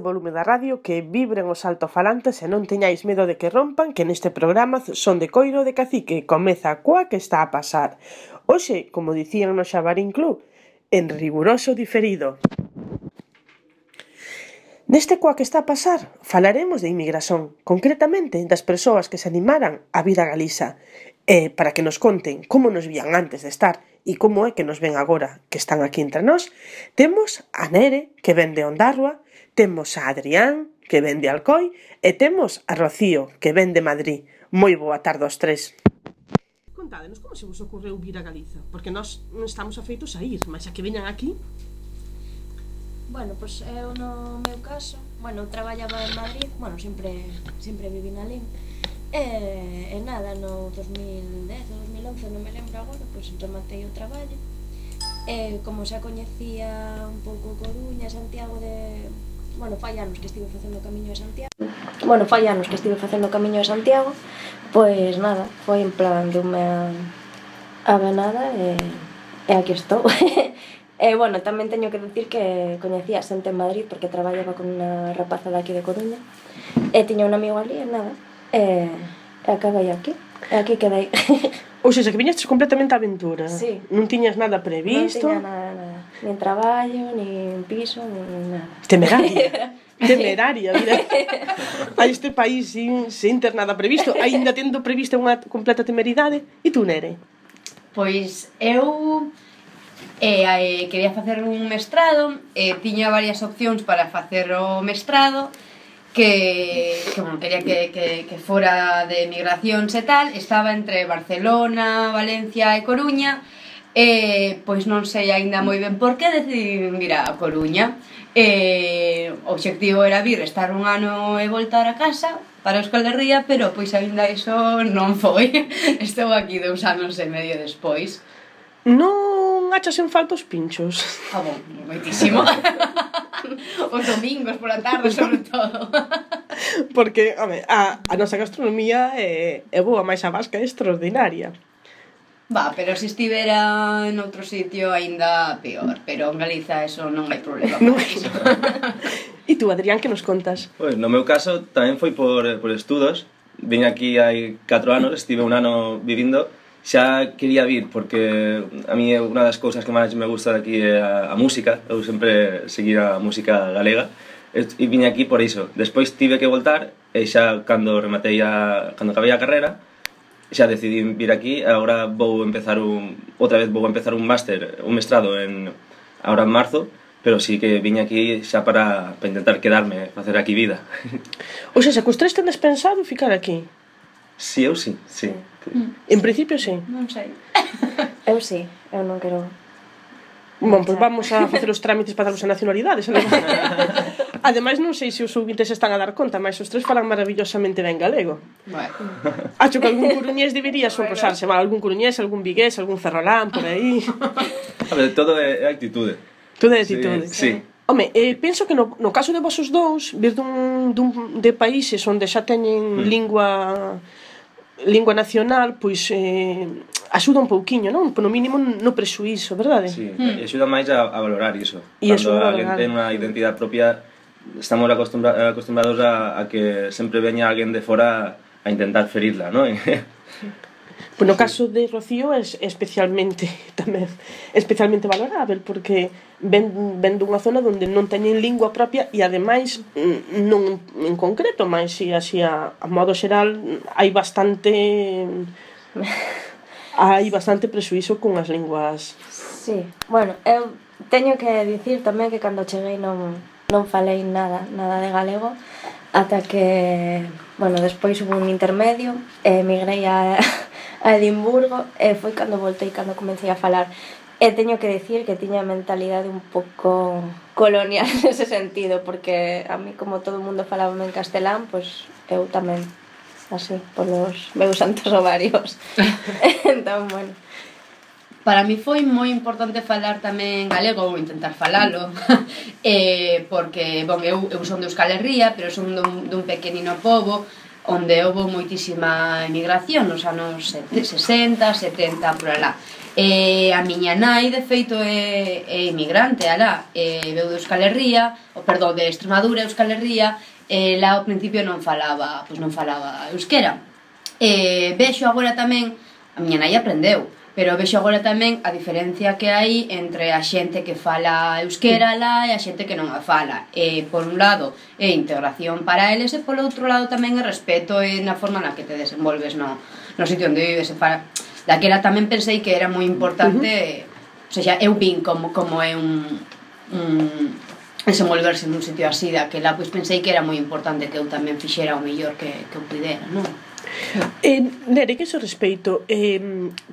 o volume da radio, que vibren os altofalantes e non teñáis medo de que rompan, que neste programa son de coiro de cacique, comeza coa que está a pasar. Oxe, como dicían no Xabarín Club, en riguroso diferido. Neste coa que está a pasar, falaremos de inmigración, concretamente das persoas que se animaran a vir a Galiza, e para que nos conten como nos vían antes de estar e como é que nos ven agora que están aquí entre nós, temos a Nere, que ven de Ondarroa, Temos a Adrián, que ven de Alcoi, e temos a Rocío, que ven de Madrid. Moi boa tarde aos tres. Contádenos como se vos ocorreu vir a Galiza, porque nós non estamos afeitos a ir, mas a que veñan aquí... Bueno, pois pues, eu no meu caso, bueno, traballaba en Madrid, bueno, sempre sempre vivi na Lim, e, e nada, no 2010 2011, non me lembro agora, pois entón pues, rematei o traballo, e como xa coñecía un pouco Coruña, Santiago de, bueno, fai anos que estive facendo o Camiño de Santiago. Bueno, fai anos que estive facendo o Camiño de Santiago, pois nada, foi en plan de unha avenada e, e aquí estou. e bueno, tamén teño que dicir que coñecía xente en Madrid porque traballaba con unha rapaza daqui de Coruña e tiña un amigo ali e nada, e, e acabei aquí. E aquí quedei. Ou seja, que viñestes completamente a aventura. Sí. Non tiñas nada previsto. Non tiña nada, nada nin traballo, nin piso, nin nada. Temeraria. Temeraria, mira. A este país sin, sin ter nada previsto. Ainda tendo prevista unha completa temeridade. E tú, Nere? Pois eu eh, eh, quería facer un mestrado, eh, tiña varias opcións para facer o mestrado, que, que bueno, quería que, que, que fora de migracións e tal, estaba entre Barcelona, Valencia e Coruña, Eh, pois non sei aínda moi ben por que decidín vir a Coruña. Eh, o obxectivo era vir, estar un ano e voltar a casa para Euskal Herria, pero pois aínda iso non foi. Estou aquí dous anos e medio despois. Non achas en falta os pinchos. Ah, bon, moitísimo. os domingos pola tarde, sobre todo. Porque, home, a, a nosa gastronomía é, é boa, máis a vasca é extraordinaria. Va, pero se estivera en outro sitio aínda peor, pero en Galiza eso non hai problema non. iso. E tú, Adrián, que nos contas? Pois, no meu caso tamén foi por, por estudos. Vim aquí hai 4 anos, estive un ano vivindo xa quería vir porque a mí unha das cousas que máis me gusta aquí é a, a música, eu sempre seguir a música galega e vine aquí por iso. Despois tive que voltar e xa cando rematei a cando acabei a carreira xa decidín vir aquí, agora vou empezar un outra vez vou empezar un máster, un mestrado en agora en marzo, pero sí que viña aquí xa para, para intentar quedarme, facer aquí vida. O xa, se cos tres tendes pensado ficar aquí? Si, sí, eu sí, sí. sí. En principio sí. Non sei. eu sí, eu non quero Bon, pois pues vamos a facer os trámites para darvos a nacionalidade Ademais non sei se os ouvintes están a dar conta Mas os tres falan maravillosamente ben galego bueno. Acho que algún coruñés debería sonrosarse vale, Algún coruñés, algún vigués, algún ferrolán por aí A ver, todo é actitude Todo é actitude Sí, sí. Home, eh, penso que no, no caso de vosos dous Vir dun, dun, de países onde xa teñen mm. lingua lingua nacional, pois eh, axuda un pouquiño, non? Por no mínimo no prexuízo, verdade? Sí, mm. axuda máis a, a valorar iso. E Cando alguén ten unha identidade propia, estamos acostumbra acostumbrados a, a que sempre veña alguén de fora a intentar ferirla, non? Pois no caso de Rocío é especialmente tamén especialmente valorável porque ven, ven dunha zona onde non teñen lingua propia e ademais non en concreto, mas si así a, a modo xeral hai bastante hai bastante presuízo con as linguas. Sí, bueno, eu teño que dicir tamén que cando cheguei non non falei nada, nada de galego ata que, bueno, despois hubo un intermedio, emigrei a a Edimburgo e foi cando voltei, cando comecei a falar. E teño que dicir que tiña a mentalidade un pouco colonial nese sentido, porque a mí como todo o mundo falaba en castelán, pois eu tamén, así, polos meus santos ovarios. entón, bueno. Para mí foi moi importante falar tamén en galego ou intentar falalo eh, porque, bon, eu, eu son de Euskal Herria pero son dun, dun pequenino pobo onde houve moitísima emigración nos anos 60, 70, por alá. E a miña nai, de feito, é, é emigrante, alá, e veu de Euskal Herria, o perdón, de Extremadura, Euskal Herria, e lá ao principio non falaba, pois non falaba euskera. E vexo agora tamén, a miña nai aprendeu, Pero vexo agora tamén a diferencia que hai entre a xente que fala euskera lá e a xente que non a fala. E, por un lado, é integración para eles e, polo outro lado, tamén é respeto e na forma na que te desenvolves no, no sitio onde vives. E para... Daquela tamén pensei que era moi importante... Uh -huh. O sea, eu vin como, como é un, un desenvolverse nun sitio así daquela, pois pensei que era moi importante que eu tamén fixera o mellor que, que eu pudera, non? Eh, Nere, que xo respeito, eh,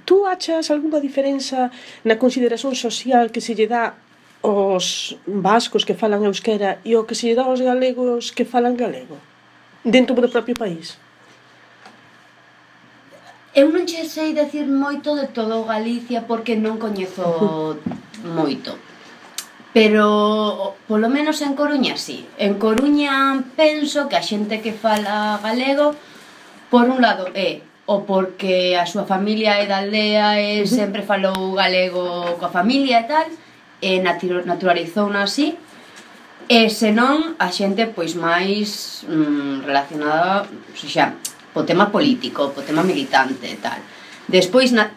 tú achas algunha diferenza na consideración social que se lle dá os vascos que falan euskera e o que se lle dá aos galegos que falan galego dentro do propio país? Eu non che sei decir moito de todo Galicia porque non coñezo moito. Pero polo menos en Coruña sí. En Coruña penso que a xente que fala galego por un lado é o porque a súa familia é da aldea e sempre falou galego coa familia e tal, e naturalizou así, e senón a xente pois máis mm, relacionada, pois, xa, po tema político, po tema militante e tal. Despois na,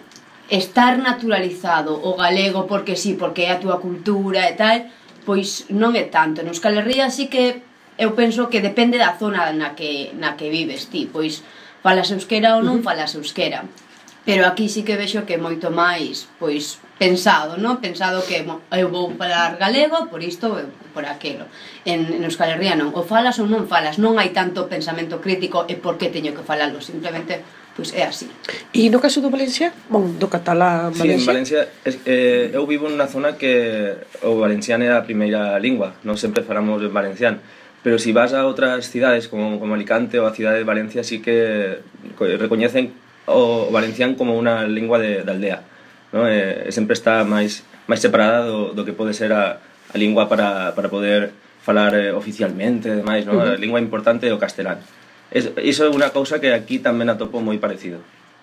estar naturalizado o galego porque sí, porque é a túa cultura e tal, pois non é tanto. En Euskal Herria así que eu penso que depende da zona na que, na que vives ti, pois falas euskera ou non falas euskera. Pero aquí sí que vexo que é moito máis, pois, pensado, non? Pensado que eu vou falar galego por isto ou por aquilo. En, en Euskal Herria non, o falas ou non falas, non hai tanto pensamento crítico e por que teño que falalo, simplemente pois é así. E no caso do Valencia, bon, do catalá Valencia? Sí, en Valencia, es, eh, eu vivo nunha zona que o valenciano é a primeira lingua, non sempre falamos en valenciano Pero si vas a outras cidades como, como Alicante ou a cidade de Valencia sí que recoñecen o valencián como unha lingua de, de aldea. No? Eh, sempre está máis máis separada do, do que pode ser a, a lingua para, para poder falar eh, oficialmente e demais. No? Uh -huh. A lingua importante é o castelán. Es, iso é unha cousa que aquí tamén atopo moi parecido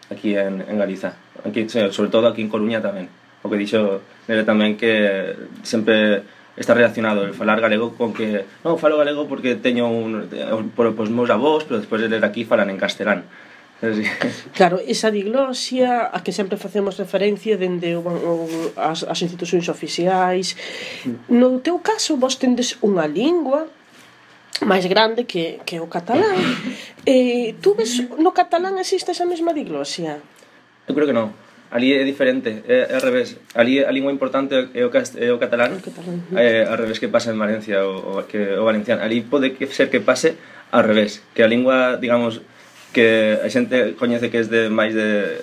aquí en, en Galiza. Aquí, sobre todo aquí en Coruña tamén. O que dixo Nere tamén que sempre está relacionado el falar galego con que non falo galego porque teño un por pois meus avós, pero despois de ler aquí falan en castelán. Claro, esa diglosia a que sempre facemos referencia dende o, o, as, as institucións oficiais. No teu caso, vos tendes unha lingua máis grande que, que o catalán. Eh, tú ves, no catalán existe esa mesma diglosia? Eu creo que non ali é diferente, é, é ao revés. Ali a lingua importante é o, cast, é o catalán, o catalán. É, eh, ao revés que pasa en Valencia o, o, que, o valenciano. Ali pode que ser que pase ao revés, que a lingua, digamos, que a xente coñece que é de máis de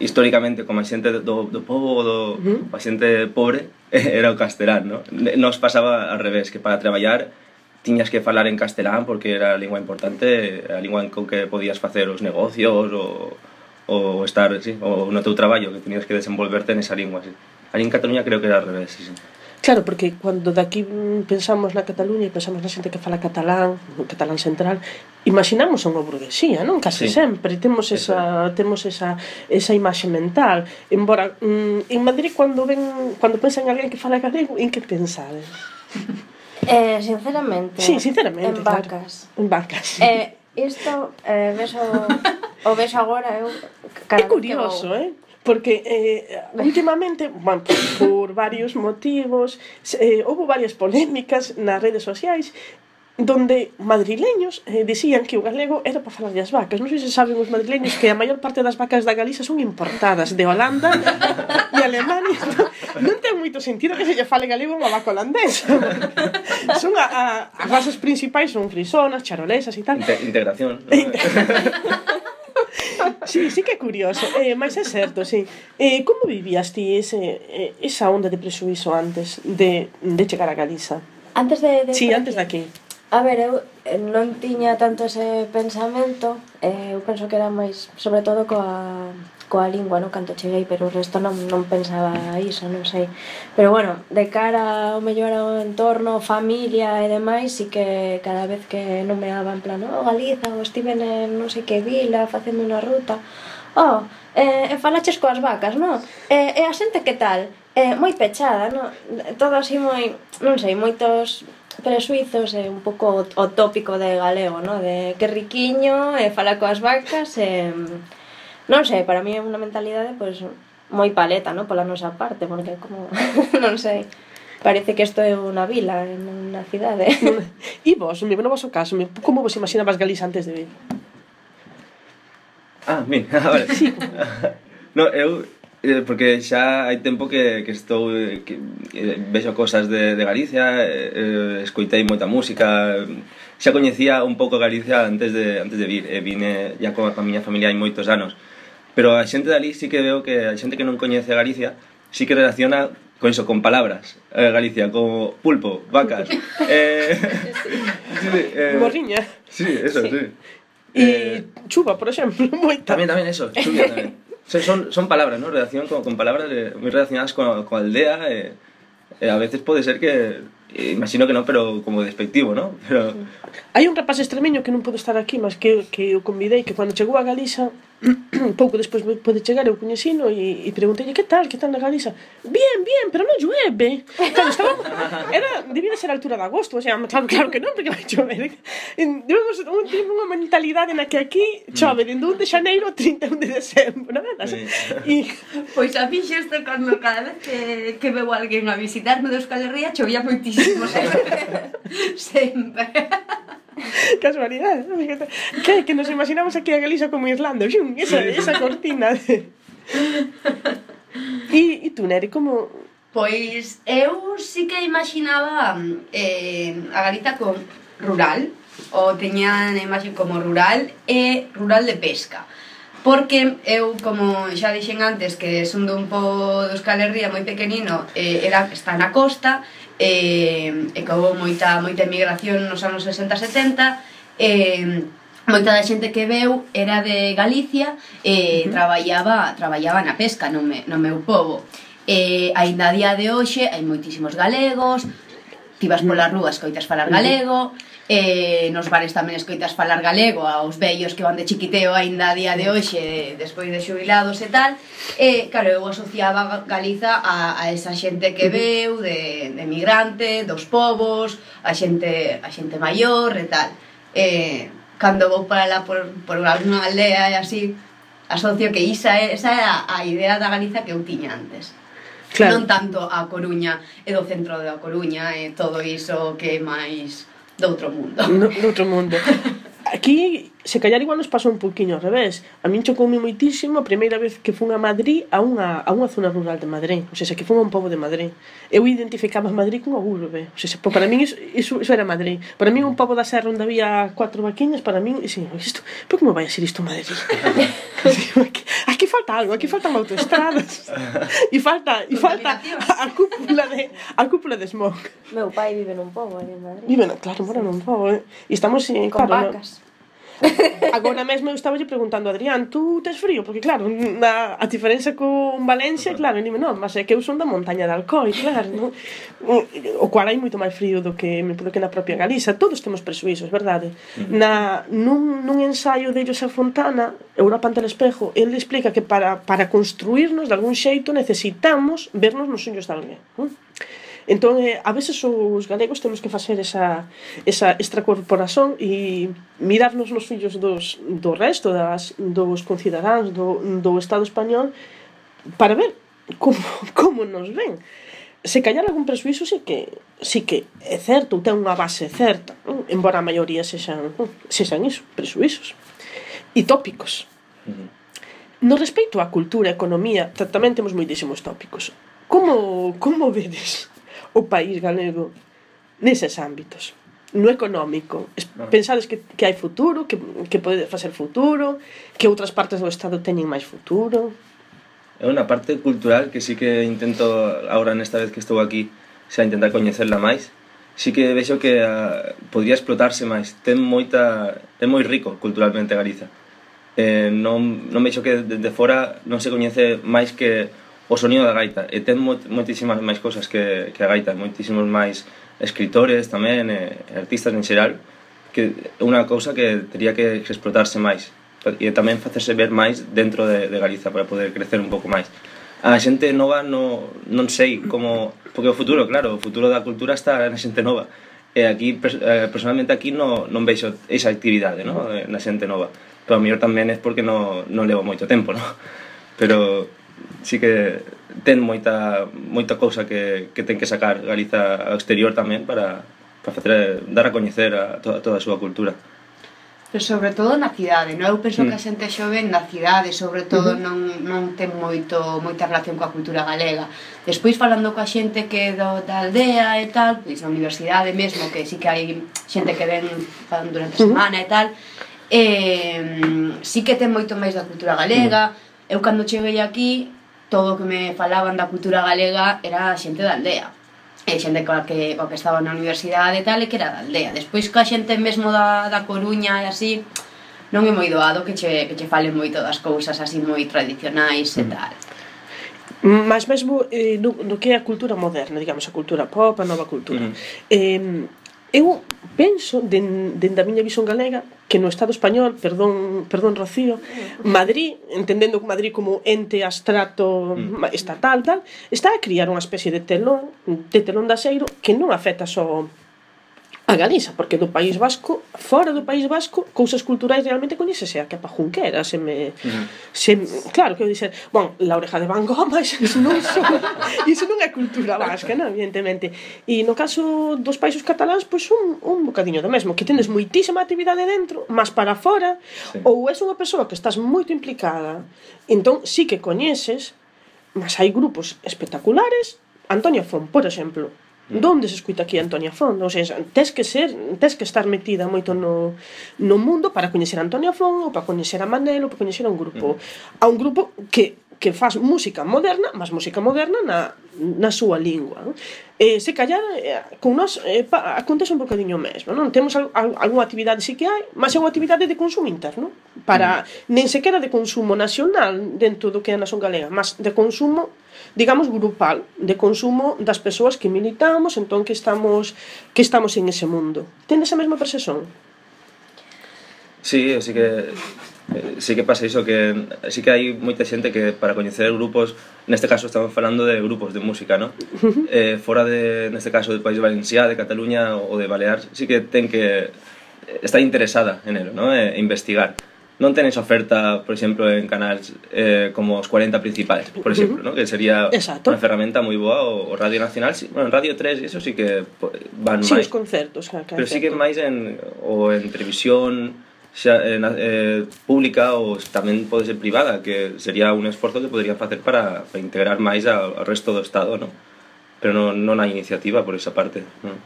históricamente como a xente do, do povo do, uh -huh. a xente pobre era o castelán, no? Nos pasaba ao revés, que para traballar tiñas que falar en castelán porque era a lingua importante, a lingua en con que podías facer os negocios ou ou estar, sí, o no teu traballo que tenías que desenvolverte nesa lingua, sí. Ali en Cataluña creo que era al revés, sí, sí. Claro, porque cando daqui pensamos na Cataluña e pensamos na xente que fala catalán, catalán central, imaginamos unha burguesía, non? Case sí. sempre temos esa Eso. temos esa esa imaxe mental. Embora mm, en Madrid cando ven cando pensan en alguén que fala galego, en que pensades? Eh, sinceramente. Sí, sinceramente. En claro. vacas. En vacas. Eh, isto eh, beso O vexo agora, eu... Cada é curioso, eh? porque eh, últimamente, bueno, por varios motivos, eh, houve varias polémicas nas redes sociais donde madrileños eh, dicían que o galego era para falar das vacas. Non sei se saben os madrileños que a maior parte das vacas da Galiza son importadas de Holanda e Alemania. Non ten moito sentido que se lle fale galego unha vaca holandesa. Son a, a, as razas principais son frisonas, charolesas e tal. Integración. ¿no? sí, sí que é curioso, eh, mas é certo, sí. Eh, como vivías ti ese, eh, esa onda de presuizo antes de, de chegar a Galiza? Antes de... de sí, antes de aquí. A ver, eu eh, non tiña tanto ese pensamento, eh, eu penso que era máis, sobre todo coa coa lingua, no canto cheguei, pero o resto non, non pensaba iso, non sei. Pero bueno, de cara ao mellor ao entorno, familia e demais, sí que cada vez que non me daba en plan, oh, Galiza, ou estive en non sei que vila, facendo unha ruta, oh, eh, e falaches coas vacas, non? Eh, e a xente que tal? Eh, moi pechada, non? Todo así moi, non sei, moitos presuizos é un pouco o tópico de galego, no? De que riquiño, e fala coas vacas, e Non sei, para mí é unha mentalidade pois moi paleta, non? Pola nosa parte, porque como non sei. Parece que isto é unha vila, en unha cidade. e ¿eh? vos, me, no vosso caso, me, como vos imaginabas Galiza antes de vir? Ah, min, vale. sí. no, eu eh, porque xa hai tempo que, que estou que, eh, vexo cosas de, de Galicia eh, eh, escoitei moita música xa coñecía un pouco Galicia antes de, antes de vir e vine ya con a miña familia hai moitos anos Pero a xente de ali sí que veo que a xente que non coñece Galicia sí que relaciona con iso, con palabras. Eh, Galicia, como pulpo, vacas eh, sí, eh, Morriña eh, Sí, eso, sí, sí. E eh, chuva, por exemplo, moita. Tamén, tamén, eso, chuva tamén o sea, son, son palabras, ¿no? Relación con, con palabras de, muy relacionadas con, con aldea eh, eh, a veces pode ser que imagino que non, pero como despectivo, ¿no? Pero... Hai un rapaz extremeño que non pode estar aquí, mas que, que o convidei, que cando chegou a Galiza pouco despois pode chegar eu coñecino e, e preguntei que tal, que tal na Galiza? Bien, bien, pero non llueve. Claro, estaba, era, debía ser a altura de agosto o sea, claro, claro que non, porque vai chover. Debemos un, tempo, unha mentalidade na que aquí chove dende 1 de xaneiro a 31 de decembro non é? E... Pois a mí xesto cando cada vez que, que veo alguén a visitarme de Euskal Herria chovía moitísimo sempre. Sempre. Casualidade. Que, que nos imaginamos aquí a Galiza como Irlanda. Xun, esa, esa cortina. De... E, e tú, Neri, como... Pois eu sí que imaginaba eh, a Galiza con rural, ou teña a imaxe como rural e rural de pesca. Porque eu, como xa dixen antes, que son dun po do Euskal Herria moi pequenino, eh, era, está na costa, e, e que houve moita, moita emigración nos anos 60-70 e eh, moita da xente que veu era de Galicia eh, e uh -huh. traballaba, traballaba na pesca no, me, no meu povo e aínda a día de hoxe hai moitísimos galegos ti vas polas rúas coitas falar galego eh, nos bares tamén escoitas falar galego aos vellos que van de chiquiteo aínda a día de hoxe, despois de xubilados e tal. E, claro, eu asociaba Galiza a, a esa xente que veu, de, de migrante, dos povos, a xente, a xente maior e tal. E, cando vou para lá por, por unha aldea e así, asocio que isa é, esa é a, a idea da Galiza que eu tiña antes claro. non tanto a Coruña e do centro da Coruña e todo iso que é máis de otro mundo. No, de otro mundo. Aquí se callar igual nos pasou un poquinho ao revés. A min chocoume moitísimo a primeira vez que fun a Madrid a unha, a unha zona rural de Madrid. O sea, que fun a un pobo de Madrid. Eu identificaba Madrid cunha urbe. O sea, para min iso, iso, iso era Madrid. Para min un pobo da serra onde había cuatro vaquiñas, para min, sí, isto, pero como vai a ser isto Madrid? aquí, aquí falta algo, aquí faltan autoestradas. e falta, e falta a, a cúpula de a cúpula de smog. Meu pai vive nun pobo ali en Madrid. Vive, claro, mora nun pobo, eh. E estamos, eh, Con claro, vacas. No, Agora mesmo eu estaba lle preguntando a Adrián, tú tes frío? Porque claro, na, a diferenza con Valencia, claro, e dime, non, mas é que eu son da montaña de Alcoi, claro, non? o cual hai moito máis frío do que me do que na propia Galiza. Todos temos presuísos, verdade? Na, nun, nun ensaio de José Fontana, Europa ante el espejo, ele explica que para, para construirnos de algún xeito necesitamos vernos nos sonhos de alguén. Non? Entón, eh, a veces os galegos temos que facer esa, esa extracorporación e mirarnos nos fillos dos, do resto das, dos concidadáns do, do Estado español para ver como, como nos ven se callar algún presuízo sí que sí que é certo, ten unha base certa, non? embora a maioría sexan, sexan iso, presuízos e tópicos. No respecto á cultura, e economía, tamén temos moitísimos tópicos. Como como vedes? o país galego neses ámbitos. No económico. Pensades que, que hai futuro que, que pode facer futuro que outras partes do Estado teñen máis futuro? É unha parte cultural que sí que intento agora nesta vez que estou aquí xa intentar coñecerla máis. Sí que vexo que a, podría explotarse máis. Ten moita ten moi rico culturalmente Galiza. Eh, non, non vexo que desde fora non se coñece máis que o sonido da gaita e ten moitísimas máis cousas que, que a gaita moitísimos máis escritores tamén e artistas en xeral que é unha cousa que teria que explotarse máis e tamén facerse ver máis dentro de, de Galiza para poder crecer un pouco máis a xente nova no, non sei como porque o futuro, claro, o futuro da cultura está na xente nova e aquí eh, personalmente aquí no, non veixo esa actividade no? na xente nova pero a mellor tamén é porque non, non levo moito tempo no? pero sí que ten moita, moita cousa que, que ten que sacar Galiza ao exterior tamén para, para facer, dar a coñecer a toda, toda a súa cultura. Pero sobre todo na cidade, non? Eu penso mm. que a mm. xente xoven na cidade, sobre todo, uh -huh. non, non ten moito, moita relación coa cultura galega. Despois, falando coa xente que do, da aldea e tal, pois na universidade mesmo, que sí que hai xente que ven durante a semana uh -huh. e tal, eh, sí que ten moito máis da cultura galega, mm Eu cando cheguei aquí, todo o que me falaban da cultura galega era xente da aldea. E xente coa que, coa que estaba na universidade e tal, e que era da aldea. Despois coa xente mesmo da, da Coruña e así, non é moi doado que che, que che falen moito das cousas así moi tradicionais e mm. tal. Mas mesmo eh, no, no que é a cultura moderna, digamos, a cultura pop, a nova cultura. Mm. Eh, eu penso dende den da miña visión galega que no Estado español, perdón, perdón Rocío, Madrid, entendendo Madrid como ente abstracto mm. estatal tal, está a criar unha especie de telón, de telón de xeiro que non afecta só a Galiza, porque do País Vasco, fora do País Vasco, cousas culturais realmente coñecese a que a Pajunquera, se me... Se, claro, que eu dixer, bon, la oreja de Van Gogh, mas iso non, son, iso non é cultura vasca, non, evidentemente. E no caso dos países cataláns, pois un, un bocadiño do mesmo, que tendes moitísima actividade dentro, mas para fora, sí. ou és unha persoa que estás moito implicada, entón sí que coñeces, mas hai grupos espectaculares, Antonio Fon, por exemplo, Mm. Donde se escuita aquí Antonia Font? Ou seja, tes que ser, tes que estar metida moito no, no mundo para coñecer a Antonia Font, ou para coñecer a Manel, ou para coñecer a un grupo. Mm. A un grupo que que faz música moderna, mas música moderna na, na súa lingua. Eh, se callar, eh, con nós eh, pa, acontece un bocadinho mesmo. Non? Temos al, al, algunha actividade sí que hai, mas é unha actividade de consumo interno. Para, mm. nen sequera de consumo nacional dentro do que é a nación galega, mas de consumo digamos, grupal, de consumo das persoas que militamos, entón que estamos que estamos en ese mundo. Ten esa mesma percepción? Sí, así que eh, sí que pasa iso que sí que hai moita xente que para coñecer grupos, neste caso estamos falando de grupos de música, ¿no? Eh, fora de neste caso do País Valenciá, de Cataluña ou de Baleares, sí que ten que estar interesada en elo, ¿no? E eh, investigar non tenes oferta, por exemplo, en canals eh, como os 40 principais, por exemplo, uh -huh. ¿no? que sería Exacto. unha ferramenta moi boa o, o Radio Nacional, sí, bueno, en Radio 3 eso sí que van sí, máis. os concertos, claro, Pero sí que máis en, o en televisión, xa, eh, eh, pública ou tamén pode ser privada, que sería un esforzo que poderían facer para, para integrar máis ao, ao resto do Estado, non? Pero non, non hai iniciativa por esa parte, non?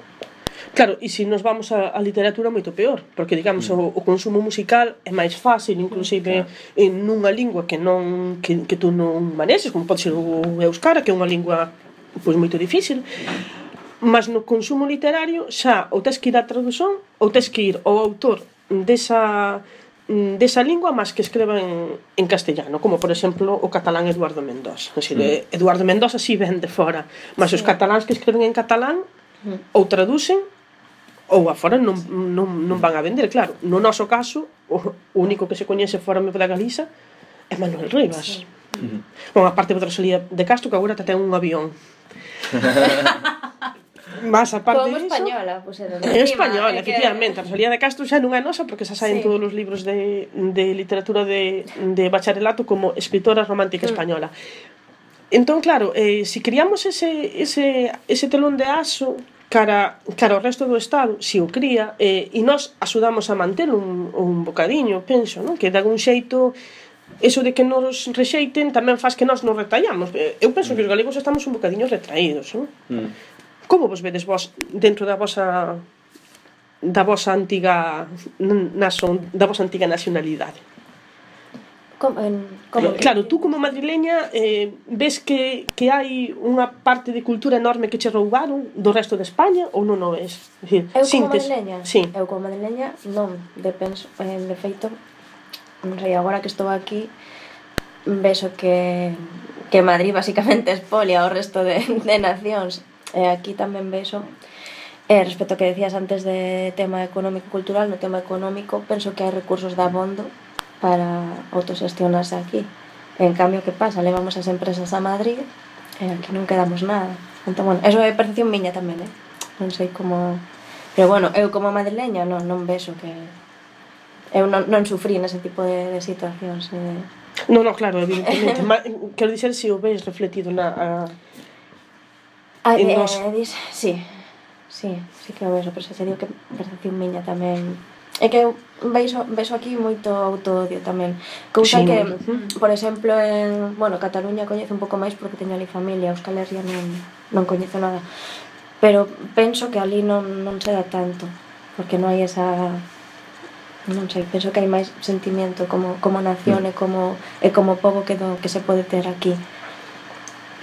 Claro, e se nos vamos a, a literatura moito peor, porque digamos mm. o, o consumo musical é máis fácil, inclusive claro. en nunha lingua que non que, que tú non manexes, como pode ser o euskara, que é unha lingua pois moito difícil. Mas no consumo literario xa ou tes que ir á traducción ou tes que ir ao autor desa desa lingua máis que escreva en, en castellano, como por exemplo o catalán Eduardo Mendoza. Así, mm. Eduardo Mendoza si sí ven de fora, mas sí. os cataláns que escreven en catalán mm. ou traducen ou afora non, non, non van a vender, claro. No noso caso, o único que se coñece fora da Galiza é Manuel Rivas. Sí. Uh -huh. Bon, a parte de Rosalía de Castro, que agora ten un avión. Mas aparte Como española, pues, é española, que... efectivamente. A Rosalía de Castro xa non é nosa porque xa saen sí. todos os libros de, de literatura de, de bacharelato como escritora romántica mm. española. Mm. Entón, claro, eh, se si criamos ese, ese, ese telón de aso cara, cara ao resto do Estado, si o cría, e, e nós axudamos a manter un, un bocadiño, penso, non? que de algún xeito eso de que nos rexeiten tamén faz que nós nos retallamos. Eu penso que os galegos estamos un bocadiño retraídos, non? Mm. Como vos vedes vos dentro da vosa da vosa antiga nason, da vosa antiga nacionalidade? Como, en, como que... Claro, tú como madrileña eh, ves que, que hai unha parte de cultura enorme que che roubaron do resto de España ou non o ves? Decir, eu como sintes... madrileña? Sí. Eu como madrileña non, de, penso, eh, de feito, non sei, agora que estou aquí veso que que Madrid basicamente espolia o resto de, de nacións e aquí tamén veso Eh, respecto ao que decías antes de tema económico-cultural, no tema económico, penso que hai recursos de abondo para autoxestionarse aquí. En cambio, que pasa? Levamos as empresas a Madrid e aquí non quedamos nada. Entón, bueno, eso é percepción miña tamén, eh? Non sei como... Pero bueno, eu como madrileña non, non vexo que... Eu non, non sufrí nese tipo de, de situacións. Eh? Non, non, claro, evidentemente. Ma, quero dixer se si o ves refletido na... A... Ai, en eh, nos... dis... Sí, sí, sí que o vexo, pero se te digo que percepción miña tamén É que veixo, veixo aquí moito autoodio tamén. Cousa sí, que, no. por exemplo, en, bueno, Cataluña coñece un pouco máis porque teño ali familia, Euskal Herria non, non coñezo nada. Pero penso que ali non, non se dá tanto, porque non hai esa non sei, penso que hai máis sentimiento como, como nación mm. e como, e como pobo que, do, que se pode ter aquí.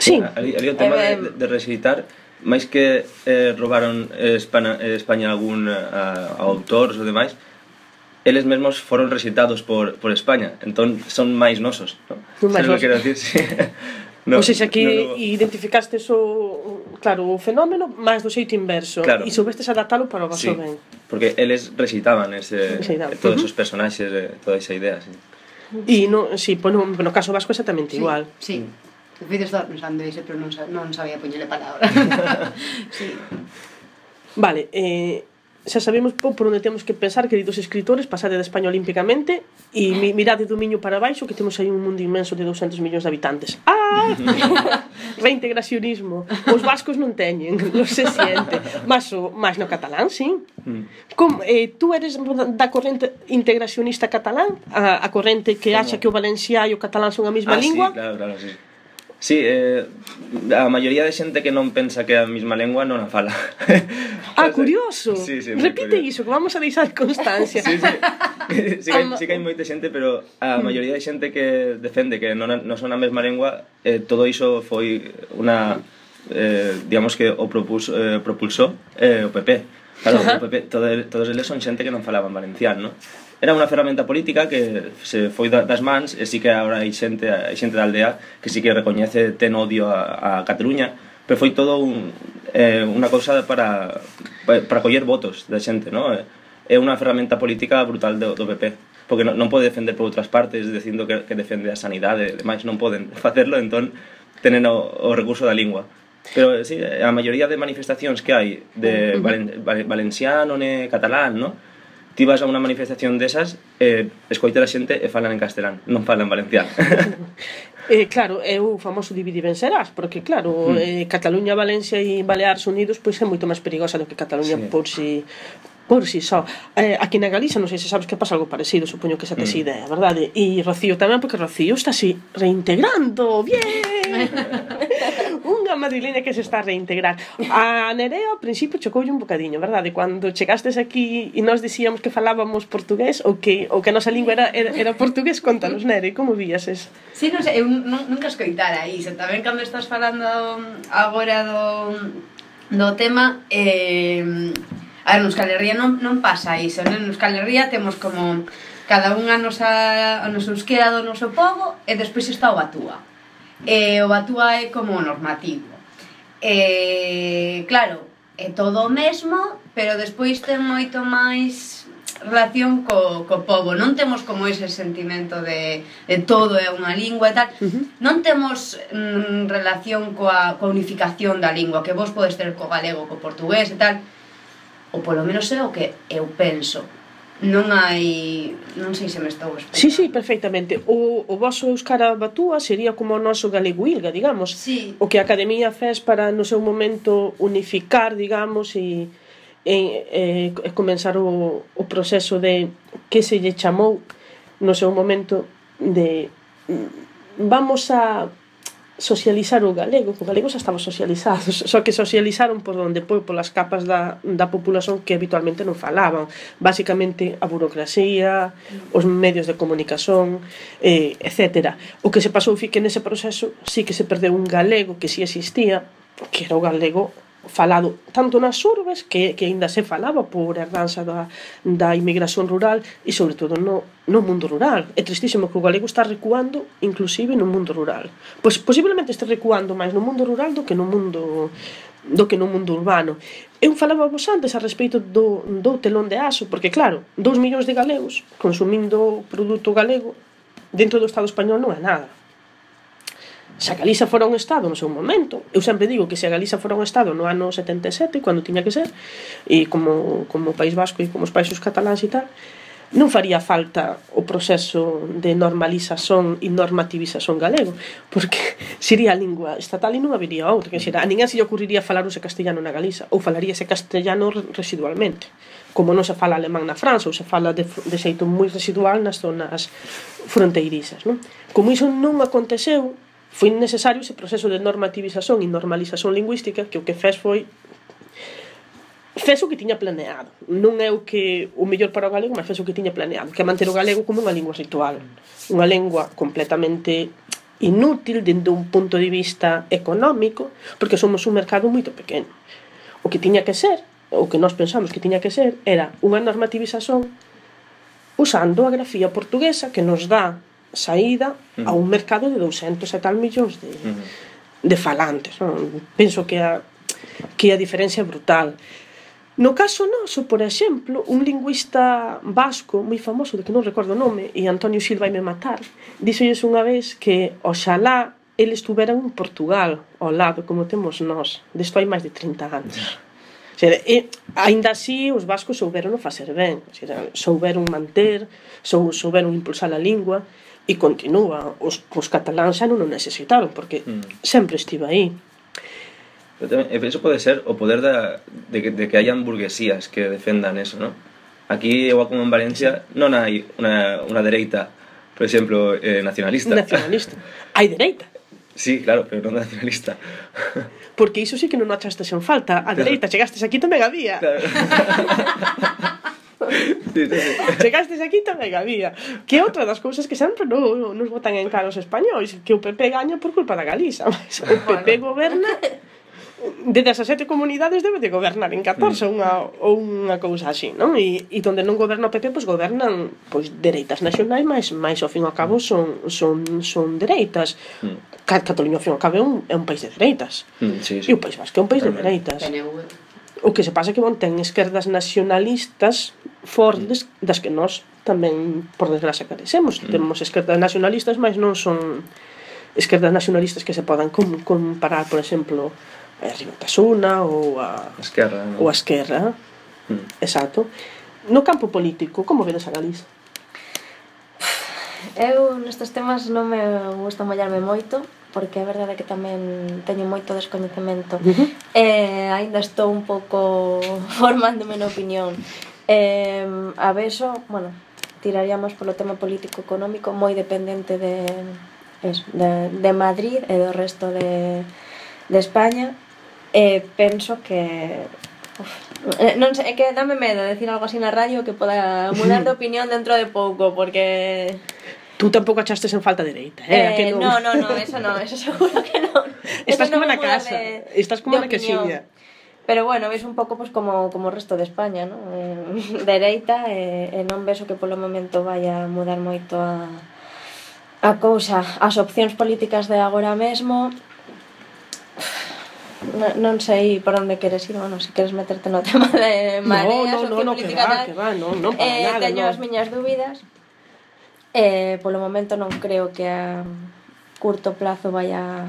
Sí. Ali, ali o tema eh, de, de recitar máis que eh, robaron eh, España, eh, España algún a, a autores ou demais, eles mesmos foron recitados por, por España, entón son máis nosos, non? Son máis nosos. Quero dicir, sí. No, pois ou seja, aquí no, no... identificaste o, claro, o fenómeno máis do xeito inverso claro. e soubestes adaptalo para o vaso sí, ben. Porque eles recitaban ese, recitaban. todos uh -huh. os personaxes, eh, toda esa idea. Sí. E no, sí, pues no, no caso vasco exactamente sí, igual. Sí. Mm. Se fides dar pensando sanduíche, pero non, non sabía poñele palabra. sí. Vale, eh, xa sabemos po por onde temos que pensar, queridos escritores, pasade de España olímpicamente e mi, mirade do miño para baixo que temos aí un mundo inmenso de 200 millóns de habitantes. Ah! Reintegracionismo. Os vascos non teñen, non se siente. Mas, o, mas no catalán, sí. Mm. Com, eh, tú eres da corrente integracionista catalán? A, a corrente que acha que o valenciá e o catalán son a mesma ah, lingua? Sí, claro, claro, sí. Sí, eh, a maioría de xente que non pensa que a mesma lengua non a fala. Ah, curioso. Sí, sí, Repite curioso. iso, que vamos a deixar constancia. Sí, sí. sí, que, sí que hai moita xente, pero a mm. maioría de xente que defende que non, non son a mesma lengua, eh, todo iso foi unha... Eh, digamos que o propus, eh, propulsó eh, o PP. Claro, o PP, todo, todos eles son xente que non falaban valenciano, non? era unha ferramenta política que se foi das mans e sí que agora hai xente, hai xente da aldea que sí que recoñece ten odio a, a Cataluña pero foi todo un, eh, unha cousa para, para coller votos da xente no? é unha ferramenta política brutal do, do PP porque non, non pode defender por outras partes dicindo que, que defende a sanidade e demais non poden facerlo entón tenen o, o recurso da lingua pero sí, a maioría de manifestacións que hai de valen, valenciano e catalán no? ti vas a unha manifestación desas eh, escoitar a xente e falan en castelán, non falan valenciano. eh, claro, é o famoso dividi vencerás, porque claro, mm. eh, Cataluña, Valencia e Baleares Unidos pois é moito máis perigosa do que Cataluña sí. por si por si só. Eh, aquí na Galiza, non sei se sabes que pasa algo parecido, supoño que xa tes mm. idea, verdade? E Rocío tamén, porque Rocío está así reintegrando, bien! unha madrileña que se está a reintegrar. A Nerea ao principio chocoulle un bocadiño, verdade? Cando chegastes aquí e nós dicíamos que falábamos portugués ou que, ou que a nosa lingua era, era, era portugués, contanos, Nere, como vías eso? Sí, non sei, eu nunca escoitara iso. Tamén cando estás falando agora do, do tema... Eh, a ver, no Euskal Herria non, non pasa iso, non? No Euskal Herria temos como cada unha nosa, a nosa euskera do noso povo e despois está o batúa. E o Batúa é como normativo. E, claro, é todo o mesmo, pero despois ten moito máis relación co, co povo. Non temos como ese sentimento de, de todo é unha lingua e tal. Uh -huh. Non temos mm, relación coa, coa unificación da lingua, que vos podes ter co galego, co portugués e tal. Ou polo menos é o que eu penso non hai non sei se me estou explicando. Sí, sí, perfectamente. O, o vosso Euskara Batúa sería como o noso galego ilga, digamos. Sí. O que a Academia fez para no seu momento unificar, digamos, e e, e, e comenzar o, o proceso de que se lle chamou no seu momento de mm, vamos a socializar o galego, o galego xa estaba socializado, só que socializaron por onde foi polas capas da, da populación que habitualmente non falaban, basicamente a burocracia, os medios de comunicación, eh, etc. O que se pasou foi que nese proceso sí que se perdeu un galego que sí existía, que era o galego falado tanto nas urbes que, que aínda se falaba por herdanza da, da inmigración rural e sobre todo no, no mundo rural. É tristísimo que o galego está recuando inclusive no mundo rural. Pois posiblemente este recuando máis no mundo rural do que no mundo do que no mundo urbano. Eu falaba vos antes a respeito do, do telón de aso porque claro, 2 millóns de galegos consumindo produto galego dentro do Estado español non é nada se a Galiza fora un Estado no seu momento eu sempre digo que se a Galiza fora un Estado no ano 77, cando tiña que ser e como, como o País Vasco e como os países cataláns e tal non faría falta o proceso de normalización e normativización galego, porque sería a lingua estatal e non habería outra, que xera, a ninguén se lle ocurriría falar ose castellano na Galiza, ou falaría ese castellano residualmente, como non se fala alemán na França, ou se fala de, de xeito moi residual nas zonas fronteirizas, non? Como iso non aconteceu, foi necesario ese proceso de normativización e normalización lingüística que o que fez foi fez o que tiña planeado. Non é o que o mellor para o galego mas fez o que tiña planeado que é manter o galego como unha lingua ritual unha lengua completamente inútil dende un punto de vista económico porque somos un mercado moito pequeno. O que tiña que ser o que nós pensamos que tiña que ser era unha normativización usando a grafía portuguesa que nos dá saída uh -huh. a un mercado de 200 e tal millóns de, uh -huh. de falantes. Non? Penso que a, que a diferencia é brutal. No caso noso, por exemplo, un lingüista vasco moi famoso, de que non recordo o nome, e Antonio Silva me matar, díxolles unha vez que oxalá eles estuveran en Portugal ao lado, como temos nós. Desto hai máis de 30 anos. Yeah Xera, e, eh, ainda así, os vascos souberon facer ben, xera, souberon manter, sou, souberon impulsar a lingua, e continúa. Os, os cataláns xa non o necesitaron, porque mm. sempre estivo aí. Pero tamén, eso pode ser o poder da, de, que, de que hayan burguesías que defendan eso, ¿no? Aquí, igual como en Valencia, non hai unha, unha dereita, por exemplo, eh, nacionalista. Nacionalista. hai dereita. Sí, claro, pero non nacionalista. porque iso sí que non achastes en falta. A dereita chegastes aquí tamén había. Claro. sí, sí, sí. Chegastes aquí tamén había Que outra das cousas que sempre non nos botan en cara os españois Que o PP gaña por culpa da Galiza mas O PP goberna de 17 comunidades debe de gobernar en 14 mm. unha, ou unha cousa así, non? E, e donde non goberna o PP, pois gobernan pois, dereitas nacionais, mas, mais ao fin e ao cabo mm. son, son, son dereitas. Mm. Cataluña, ao fin e ao cabo, é un, é un país de dereitas. Mm, sí, sí. E o País Vasco é un país Realmente. de dereitas. O que se pasa é que bon, ten esquerdas nacionalistas fortes mm. das que nós tamén, por desgracia, carecemos. Mm. Temos esquerdas nacionalistas, mas non son esquerdas nacionalistas que se podan comparar, por exemplo, a Ribacasuna ou a Esquerra, ¿no? ou a Esquerra. Mm. Exacto. No campo político, como vedes a Galiza? Eu nestes temas non me gusta mollarme moito porque é verdade que tamén teño moito descoñecemento uh -huh. e aínda estou un pouco formándome na opinión eh, a beso, bueno, tiraríamos polo tema político-económico moi dependente de, es, de, de Madrid e do resto de, de España E penso que Uf, eh, non sei, é que dame medo decir algo así na radio que poda mudar de opinión dentro de pouco, porque... Tú tampouco achastes en falta dereita, eh? eh que non? No, no, no, eso no, eso seguro que non. Estás como na casa, de, estás como na casilla. Pero bueno, ves un pouco pues, como, como o resto de España, ¿no? Eh, dereita e, eh, e non ves o que polo momento vai a mudar moito a, a cousa, as opcións políticas de agora mesmo non, non sei por onde queres ir, bueno, se queres meterte no tema de mareas no, no, no, no, que va, que va, non, non para eh, nada, teño no. as miñas dúbidas. Eh, polo momento non creo que a curto plazo vaya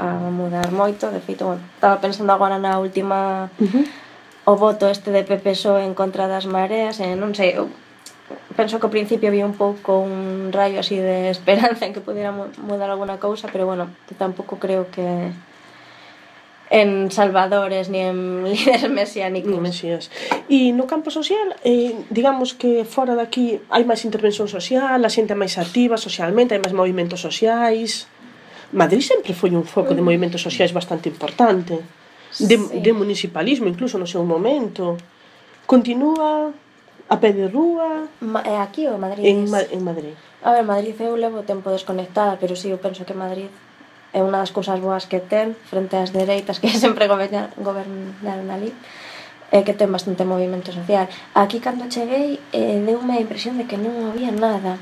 a mudar moito, de feito, bueno, estaba pensando agora na última uh -huh. o voto este de PP PSOE en contra das mareas, e eh, non sei, eu penso que ao principio había un pouco un rayo así de esperanza en que pudiera mudar alguna cousa, pero bueno, tampouco creo que en salvadores ni en líderes mesiánicos. Mesías. E no campo social, eh, digamos que fora daqui hai máis intervención social, a xente máis activa socialmente, hai máis movimentos sociais. Madrid sempre foi un foco de movimentos sociais bastante importante, de, sí. de municipalismo incluso no seu momento. Continúa a pé de rúa? Ma, eh, aquí ou Madrid? En, en Madrid. A ver, Madrid eu levo tempo desconectada, pero si sí, eu penso que Madrid é unha das cousas boas que ten frente ás dereitas que sempre goberna, gobernaron ali é que ten bastante movimento social aquí cando cheguei eh, deume a impresión de que non había nada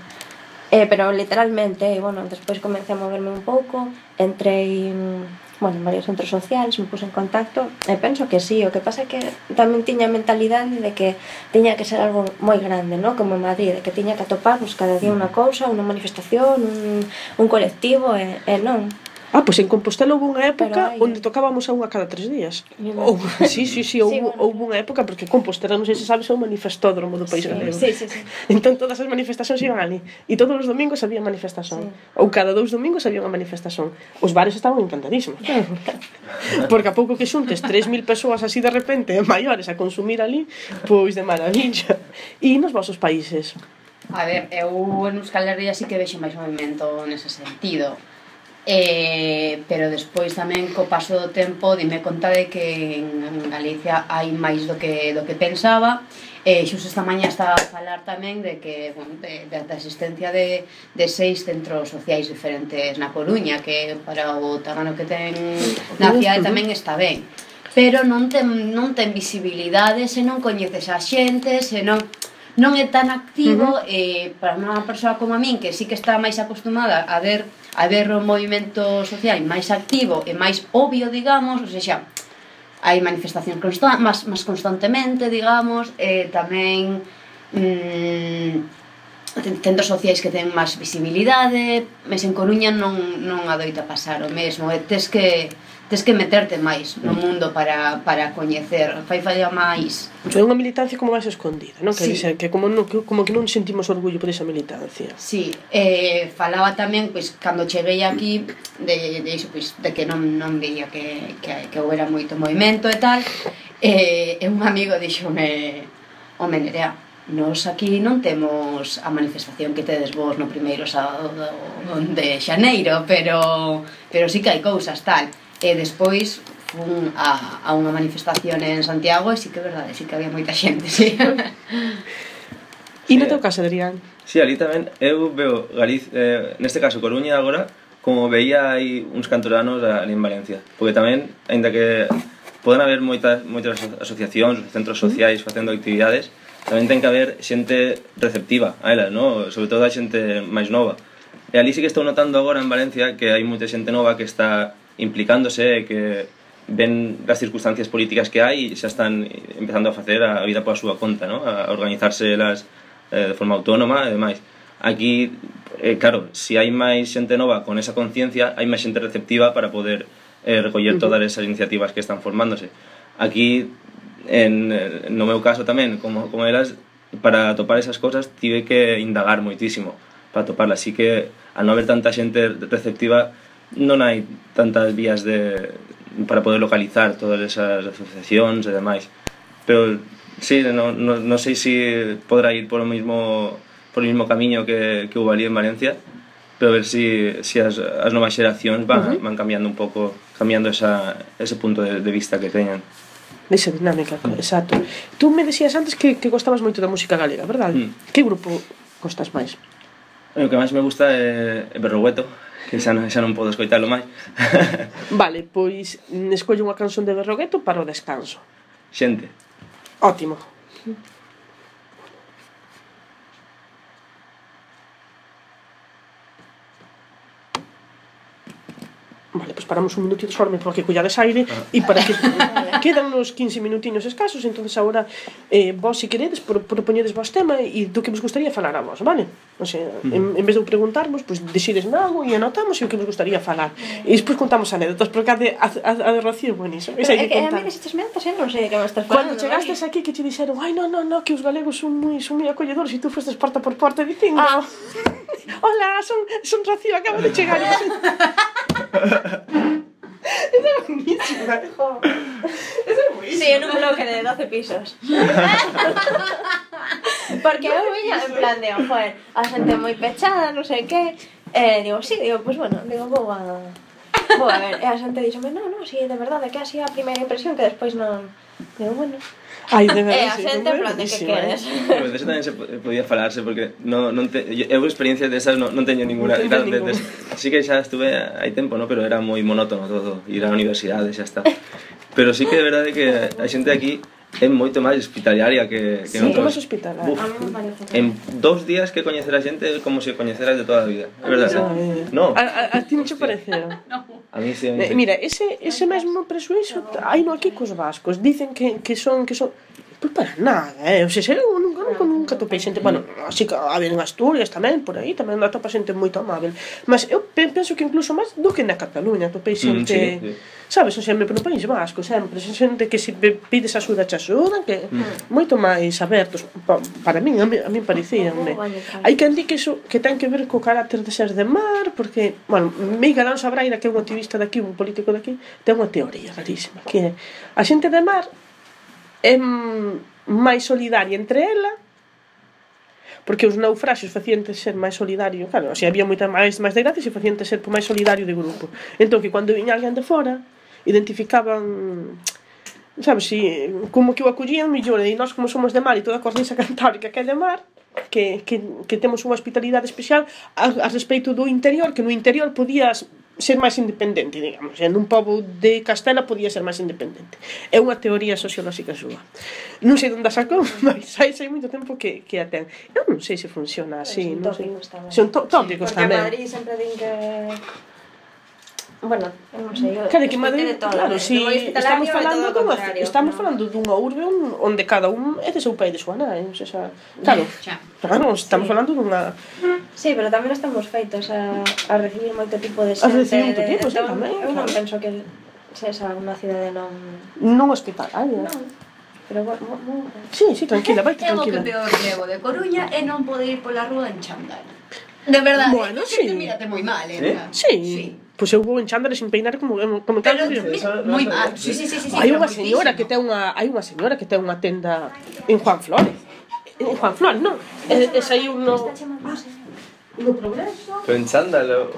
eh, pero literalmente, eh, bueno, despois comecei a moverme un pouco entrei mm, bueno, en varios centros sociais, me puse en contacto e penso que sí, o que pasa é que tamén tiña a mentalidade de que tiña que ser algo moi grande, ¿no? como en Madrid, de que tiña que atoparnos cada día mm. unha cousa, unha manifestación, un, un colectivo, e, e non. Ah, pois en Compostela houve unha época hai... onde tocábamos a unha cada tres días. Ou, sí, sí, sí, houve, sí, bueno. houve unha época, porque Compostela, non sei se sabes, é un manifestódromo do País sí, Galego. Sí, sí, sí. Entón todas as manifestacións iban ali. E todos os domingos había manifestación. Sí. Ou cada dous domingos había unha manifestación. Os bares estaban encantadísimos. porque a pouco que xuntes 3.000 persoas así de repente, maiores, a consumir ali, pois de maravilla. E nos vosos países? A ver, eu en Euskal Herria sí que vexo máis movimento nese sentido Eh, pero despois tamén co paso do tempo dime conta de que en Galicia hai máis do que do que pensaba. E eh, xus esta mañá estaba a falar tamén de que bueno, de, de, da existencia de, de seis centros sociais diferentes na Coruña que para o terreno que ten na cidade tamén está ben. Pero non ten, non ten visibilidade se non coñeces a xente se non non é tan activo uh -huh. eh, para unha persoa como a min que sí que está máis acostumada a ver a ver o movimento social máis activo e máis obvio, digamos, ou seja, hai manifestacións constan máis, máis constantemente, digamos, e eh, tamén mm, centros sociais que ten máis visibilidade, mes en Coruña non, non adoita pasar o mesmo, e tes que tes que meterte máis no mundo para, para coñecer, fai falla máis. É unha militancia como máis escondida, non? Que, sí. dice, que como, non, que, como que non sentimos orgullo por esa militancia. Sí, eh, falaba tamén, pois, cando cheguei aquí, de, de iso, pois, de que non, non veía que, que, que houbera moito movimento e tal, e, eh, e un amigo dixome, home Nerea, nos aquí non temos a manifestación que tedes vos no primeiro sábado de Xaneiro, pero, pero sí que hai cousas tal e despois fun a, a unha manifestación en Santiago e sí que é verdade, sí que había moita xente, sí. E no teu caso, Adrián? Si, sí, ali tamén eu veo Galiz, eh, neste caso Coruña agora, como veía hai uns cantos anos ali en Valencia. Porque tamén, aínda que poden haber moitas, moitas asociacións, centros sociais facendo actividades, tamén ten que haber xente receptiva a elas, no? sobre todo a xente máis nova. E ali sí que estou notando agora en Valencia que hai moita xente nova que está implicándose, que ven das circunstancias políticas que hai e xa están eh, empezando a facer a vida pola súa conta, ¿no? a organizarse las, eh, de forma autónoma e demais. Aquí, eh, claro, se si hai máis xente nova con esa conciencia, hai máis xente receptiva para poder eh, recoller todas esas iniciativas que están formándose. Aquí, en, eh, no meu caso tamén, como, como eras, para topar esas cosas tive que indagar moitísimo para toparlas. Así que, al non haber tanta xente receptiva, non hai tantas vías de para poder localizar todas esas asociacións e demais. Pero sí, non no, no sei se si podrá ir polo mismo por o mismo camiño que, que houve ali en Valencia, pero a ver se si, si as, as novas xeracións van, uh -huh. van cambiando un pouco, cambiando esa, ese punto de, de vista que teñan. Esa dinámica, exacto. Tú me decías antes que, que gostabas moito da música galega, verdad? Mm. Que grupo gostas máis? O que máis me gusta é, é Berrogueto, que xa, non, xa non podo escoitalo máis. vale, pois escollo unha canción de Berrogueto para o descanso. Xente. Ótimo. Vale, pues paramos un minutito só ah. para que collades aire ah. e para que quedan uns 15 minutinos escasos, entonces agora eh, vos se si queredes pro, propoñedes vos tema e do que vos gustaría falar a vos, vale? O sea, en, en vez de preguntarvos, pois pues, decides algo e anotamos e o que vos gustaría falar. E despois contamos anécdotas, porque a de, a, a, a de Rocío é buenísimo. Pero é que, que a mí desistes mentas, eu non sei de que me estás falando. Cando chegastes ¿vale? aquí que te dixeron, ai, non, non, non, que os galegos son moi son moi acolledores e tú fostes porta por porta dicindo, ah. hola, son, son Rocío, acabo de chegar. es buenísimo. hijo. es buenísimo. Sí, en un bloque de 12 pisos. Porque no, me veía en plan de, joder, a gente muy pechada, no sé qué. Eh, digo, sí, digo, pues bueno, digo, pues ¿cómo a...? A ver, a gente dice, no, no, sí, de verdad, de que ha sido la primera impresión que después no... Digo, bueno... Ai, de verdade, eh, a xente en plan de que queres. Pero de pues, tamén se podía falarse porque no, non te, eu experiencias desas esas non teño ninguna. No tal, de, de, sí que xa estuve hai tempo, no, pero era moi monótono todo, ir á universidade, xa está. Pero sí que de verdade que a xente aquí é moito máis hospitalaria que, que sí, noutros. Sí, hospitalaria. Uf, en dos días que coñecer a xente como se si coñeceras de toda a vida. É verdade. Eh, no. A, a, a ti non che pareceu. A mí sí, a mí eh, sí. Mira, ese, ese mesmo presuízo hai no aquí cos vascos. Dicen que, que son... Que son Pois para nada, eh? Eu sei, eu nunca, nunca, nunca topei xente, bueno, así que a ver en Asturias tamén, por aí, tamén atopa xente moito amável. Mas eu penso que incluso máis do que na Cataluña, topei xente, mm, sí, sí. sabes, o sempre no País Vasco, sempre, xente que se pides axuda, te axudan, que mm. moito máis abertos, pa, para min, a min, a min parecían, né? Hai quen di que iso que ten que ver co carácter de ser de mar, porque, bueno, Miguel Alonso Braira, que é un activista daqui, un político daqui, ten unha teoría rarísima, que é a xente de mar é máis solidaria entre ela porque os naufraxos facíante ser máis solidario claro, se había moita máis máis desgracia se facíante ser máis solidario de grupo. Entón que cando viña alguén de fora identificaban sabes, si, como que o acollían millón e nós como somos de mar e toda a cornisa cantábrica que é de mar que, que, que temos unha hospitalidade especial a, a respecto do interior que no interior podías ser máis independente, digamos. E nun pobo de Castela podía ser máis independente. É unha teoría sociolóxica súa. Non sei onde a sacou, mas hai, hai moito tempo que, que a ten. Eu non sei se funciona así. Son non sei. Tópicos tamén. Son tó tópicos porque tamén. Porque Madrid sempre din que Bueno, non sei, eu claro, que Madrid, de todo, claro, eh, si estamos falando como estamos falando dunha urbe onde cada un é de seu pai de súa nai, non xa, claro. Xa. Claro, estamos sí. falando dunha Sí, pero tamén estamos feitos a, a recibir moito tipo de xente. A recibir moito tipo, sí, tamén. Eu non penso que sexa unha cidade non non hospitalaria. Non. Pero bueno, Si, Sí, sí, tranquila, vai tranquila. Eu o que peor levo de Coruña e non poder ir pola rúa en chándal. De verdade, bueno, sí. mírate moi mal, eh? ¿Eh? Sí. sí pois eu vou en chándales sin peinar como como Pero, moi mal. Sí, sí, sí, sí, hai unha señora que ten unha hai unha señora que ten unha tenda en Juan Flores. En Juan Flores, non. E, e saiu no no progreso. Pero en chándalo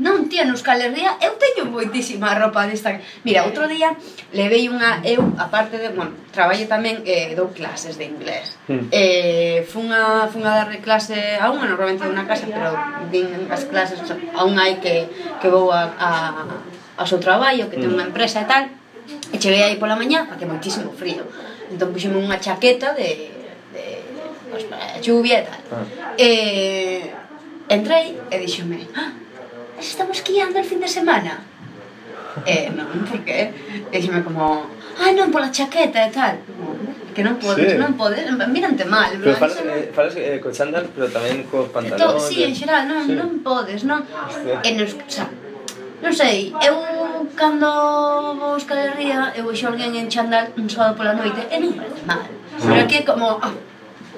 non tía, nos calerría eu teño moitísima roupa desta. Mira, outro día levei unha eu, aparte de, bueno, traballo tamén eh, dou clases de inglés. Mm. eh, funha, funha darle clase a unha, normalmente unha casa pero din as clases a unha hai que, que vou a, a, a seu traballo, que ten unha hmm. empresa e tal. E cheguei aí pola mañá, porque moitísimo frío. Entón puxeme unha chaqueta de, de pues, para a chuvia e tal. Ah. eh, entrei e dixome ah, estamos guiando el fin de semana? Eh, non, porque dixeme como, ai non, pola chaqueta e tal. Que non podes, sí. non podes, eh, mírante mal. Pero falas, eh, falas eh, co chándal, pero tamén co pantalón. To, sí, en xeral, non, sí. non podes, non. Hostia. E nos, xa, non sei, eu cando vou a eu vexo alguén en chándal un sábado pola noite e non parece mal. Pero aquí é como, oh,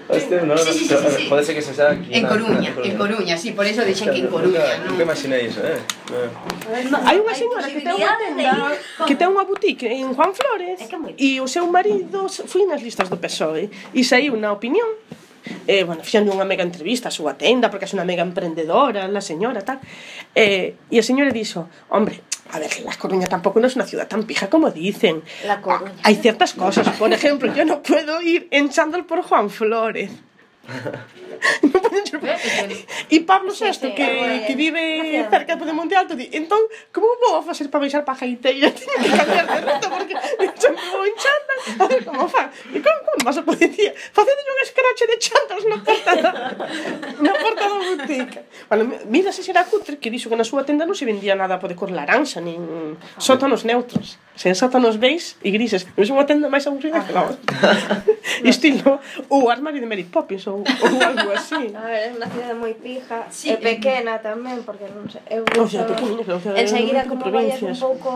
Hostia, no, sí, sí, sí, sí, Pode ser que se xa aquí. En Coruña, en Coruña, sí, por eso dixen que en Coruña. Nunca, imaginei iso, eh? Hai unha señora que ten unha tenda, que ten unha boutique en Juan Flores e o seu marido foi nas listas do PSOE e saiu na opinión eh, bueno, fixan unha mega entrevista a súa tenda, porque é unha mega emprendedora, la señora, tal. Eh, e a señora dixo, hombre, a ver, La Coruña tampouco non é unha ciudad tan pija como dicen La Coruña. hay ciertas cosas, por ejemplo yo no puedo ir en chándal por Juan Flores no. e Pablo VI, sí, que, é, que vive cerca de Monte Alto, di, entón, como vou a facer para baixar para a Gaiteira? Tiña que cambiar de ruta porque sempre vou en chandas. A ver como fa? E como, como vas a policía? Facendo un escrache de chandas na porta da, na porta da boutique. Bueno, mira se será cutre que dixo que na súa tenda non se vendía nada por de cor laranxa, nin sótanos neutros. Sen sótanos veis e grises. Non é unha tenda máis aburrida que la outra. Estilo o armario de Mary Poppins, ou, ou algo así. A ver, é unha cidade moi pija, sí, eh, é pequena tamén, porque non sei, eu o sea, pequena, o sea, enseguida como vayas un pouco,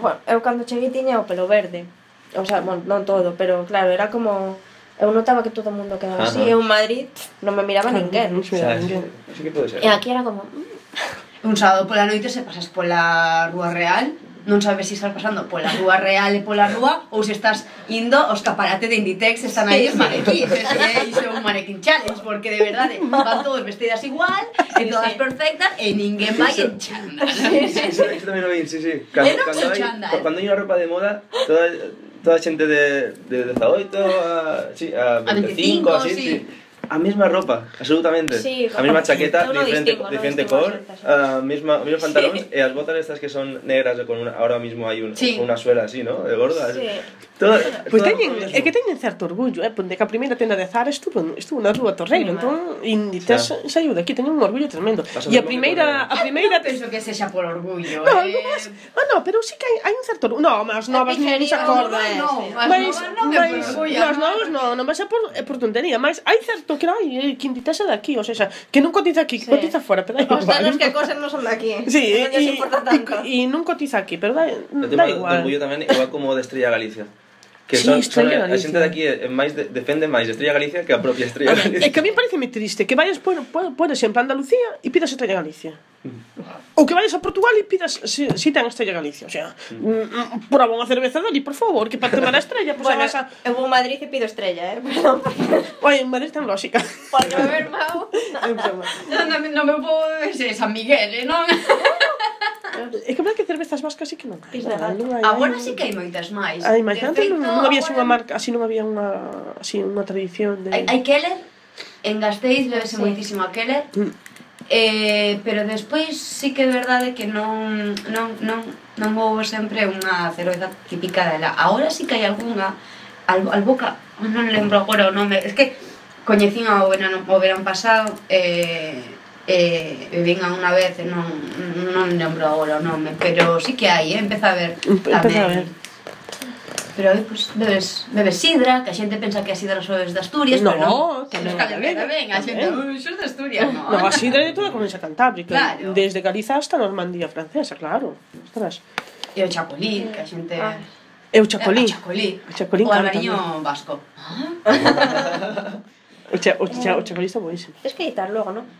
bueno, eu cando cheguei tiña o pelo verde. O sea, bueno, non todo, pero claro, era como Eu notaba que todo o mundo quedaba así, eu en Madrid non me miraba ninguén. Non se miraba ninguén. Sí, sí que pode ser. E aquí era como... Mm. Un sábado pola noite se pasas pola Rúa Real non sabes se estás pasando pola rúa real e pola rúa ou se estás indo ao escaparate de Inditex están aí os manequíns e iso é un manequín challenge porque de verdade van todos vestidas igual e todas perfectas e ninguén vai en chándal sí, sí, iso tamén o vi, sí, sí. Cando, cando, hai, cando hai unha ropa de moda toda, toda a xente de, de 18 a, sí, a 25, 25 así, sí. sí. A mesma ropa, absolutamente. Sí, a mesma chaqueta, diferente, distingo, diferente cor, a xente, sí. a mesma, os mesmos pantalóns e as botas estas que son negras con una, ahora mismo un, Sí. una suela así, ¿no? De gorda. Sí. Todo, pois todo teñen, é que teñen certo orgullo, eh? Pois porque que a primeira tenda de Zara estuvo, estuvo na rúa Torreiro, sí, entón indi tes sí. aquí, teñen un orgullo tremendo. E a primeira a primeira non penso que sexa por orgullo, no, eh. Mas, ah, no, pero sí que hai, hai un certo orgullo. No, mas novas non se acorda. No, eh. mas, non é por orgullo. As novas non, non vai ser por, é por tontería, mas hai certo que hai eh, que de aquí, ou seja, que non cotiza aquí, sí. cotiza fora, pero dai igual. Os danos que cosen non son daqui. Sí, e non cotiza aquí, pero da, dai igual. O tema do orgullo tamén igual como de Estrella Galicia que sí, son, son a xente de aquí eh, é máis de, defende máis Estrella Galicia que a propia Estrella a ver, Galicia. É que a mí parece moi triste que vayas, por, por, por exemplo, a Andalucía e pidas Estrella Galicia. Ou que vayas a Portugal e pidas si, si ten estrella Galicia, o sea, mm. por unha cerveza dali, por favor, que para tomar a estrella, pues bueno, a... eu vou a Madrid e pido estrella, eh, perdón. Porque... en Madrid ten lógica. Porque beber mau. non, non, non me vou beber San Miguel, eh, non. É que verdad que cervezas vascas sí que non hai. Non hai agora sí que hai moitas máis. Ah, hai máis. Antes non, non había así unha marca, así non había unha así unha tradición de Hai Keller en Gasteiz bebese sí. moitísimo a Keller. Mm Eh, pero despois sí que é verdade que non, non, non, non vou sempre unha cerveza típica dela. Ahora sí que hai algunha, al, al boca, non lembro agora o nome, es que coñecín ao verano, o verano pasado, eh, eh, vinha unha vez, non, non lembro agora o nome, pero sí que hai, eh, empeza a ver tamén. Empeza a ver Pero pois, pues, bebes, bebes sidra, que a xente pensa que a sidra só es de Asturias, no, pero non. Que non, que non. Ben, a xente, ui, xos de Asturias, non. No, a sidra é toda a comunidade cantábrica, claro. desde Galiza hasta Normandía francesa, claro. Ostras. E o chapolí, que a xente... Ah. E o chacolí. O chacolí. O chacolí. O albariño vasco. Ah? o, cha, o, cha, o chacolí está buenísimo. Es que editar logo, non?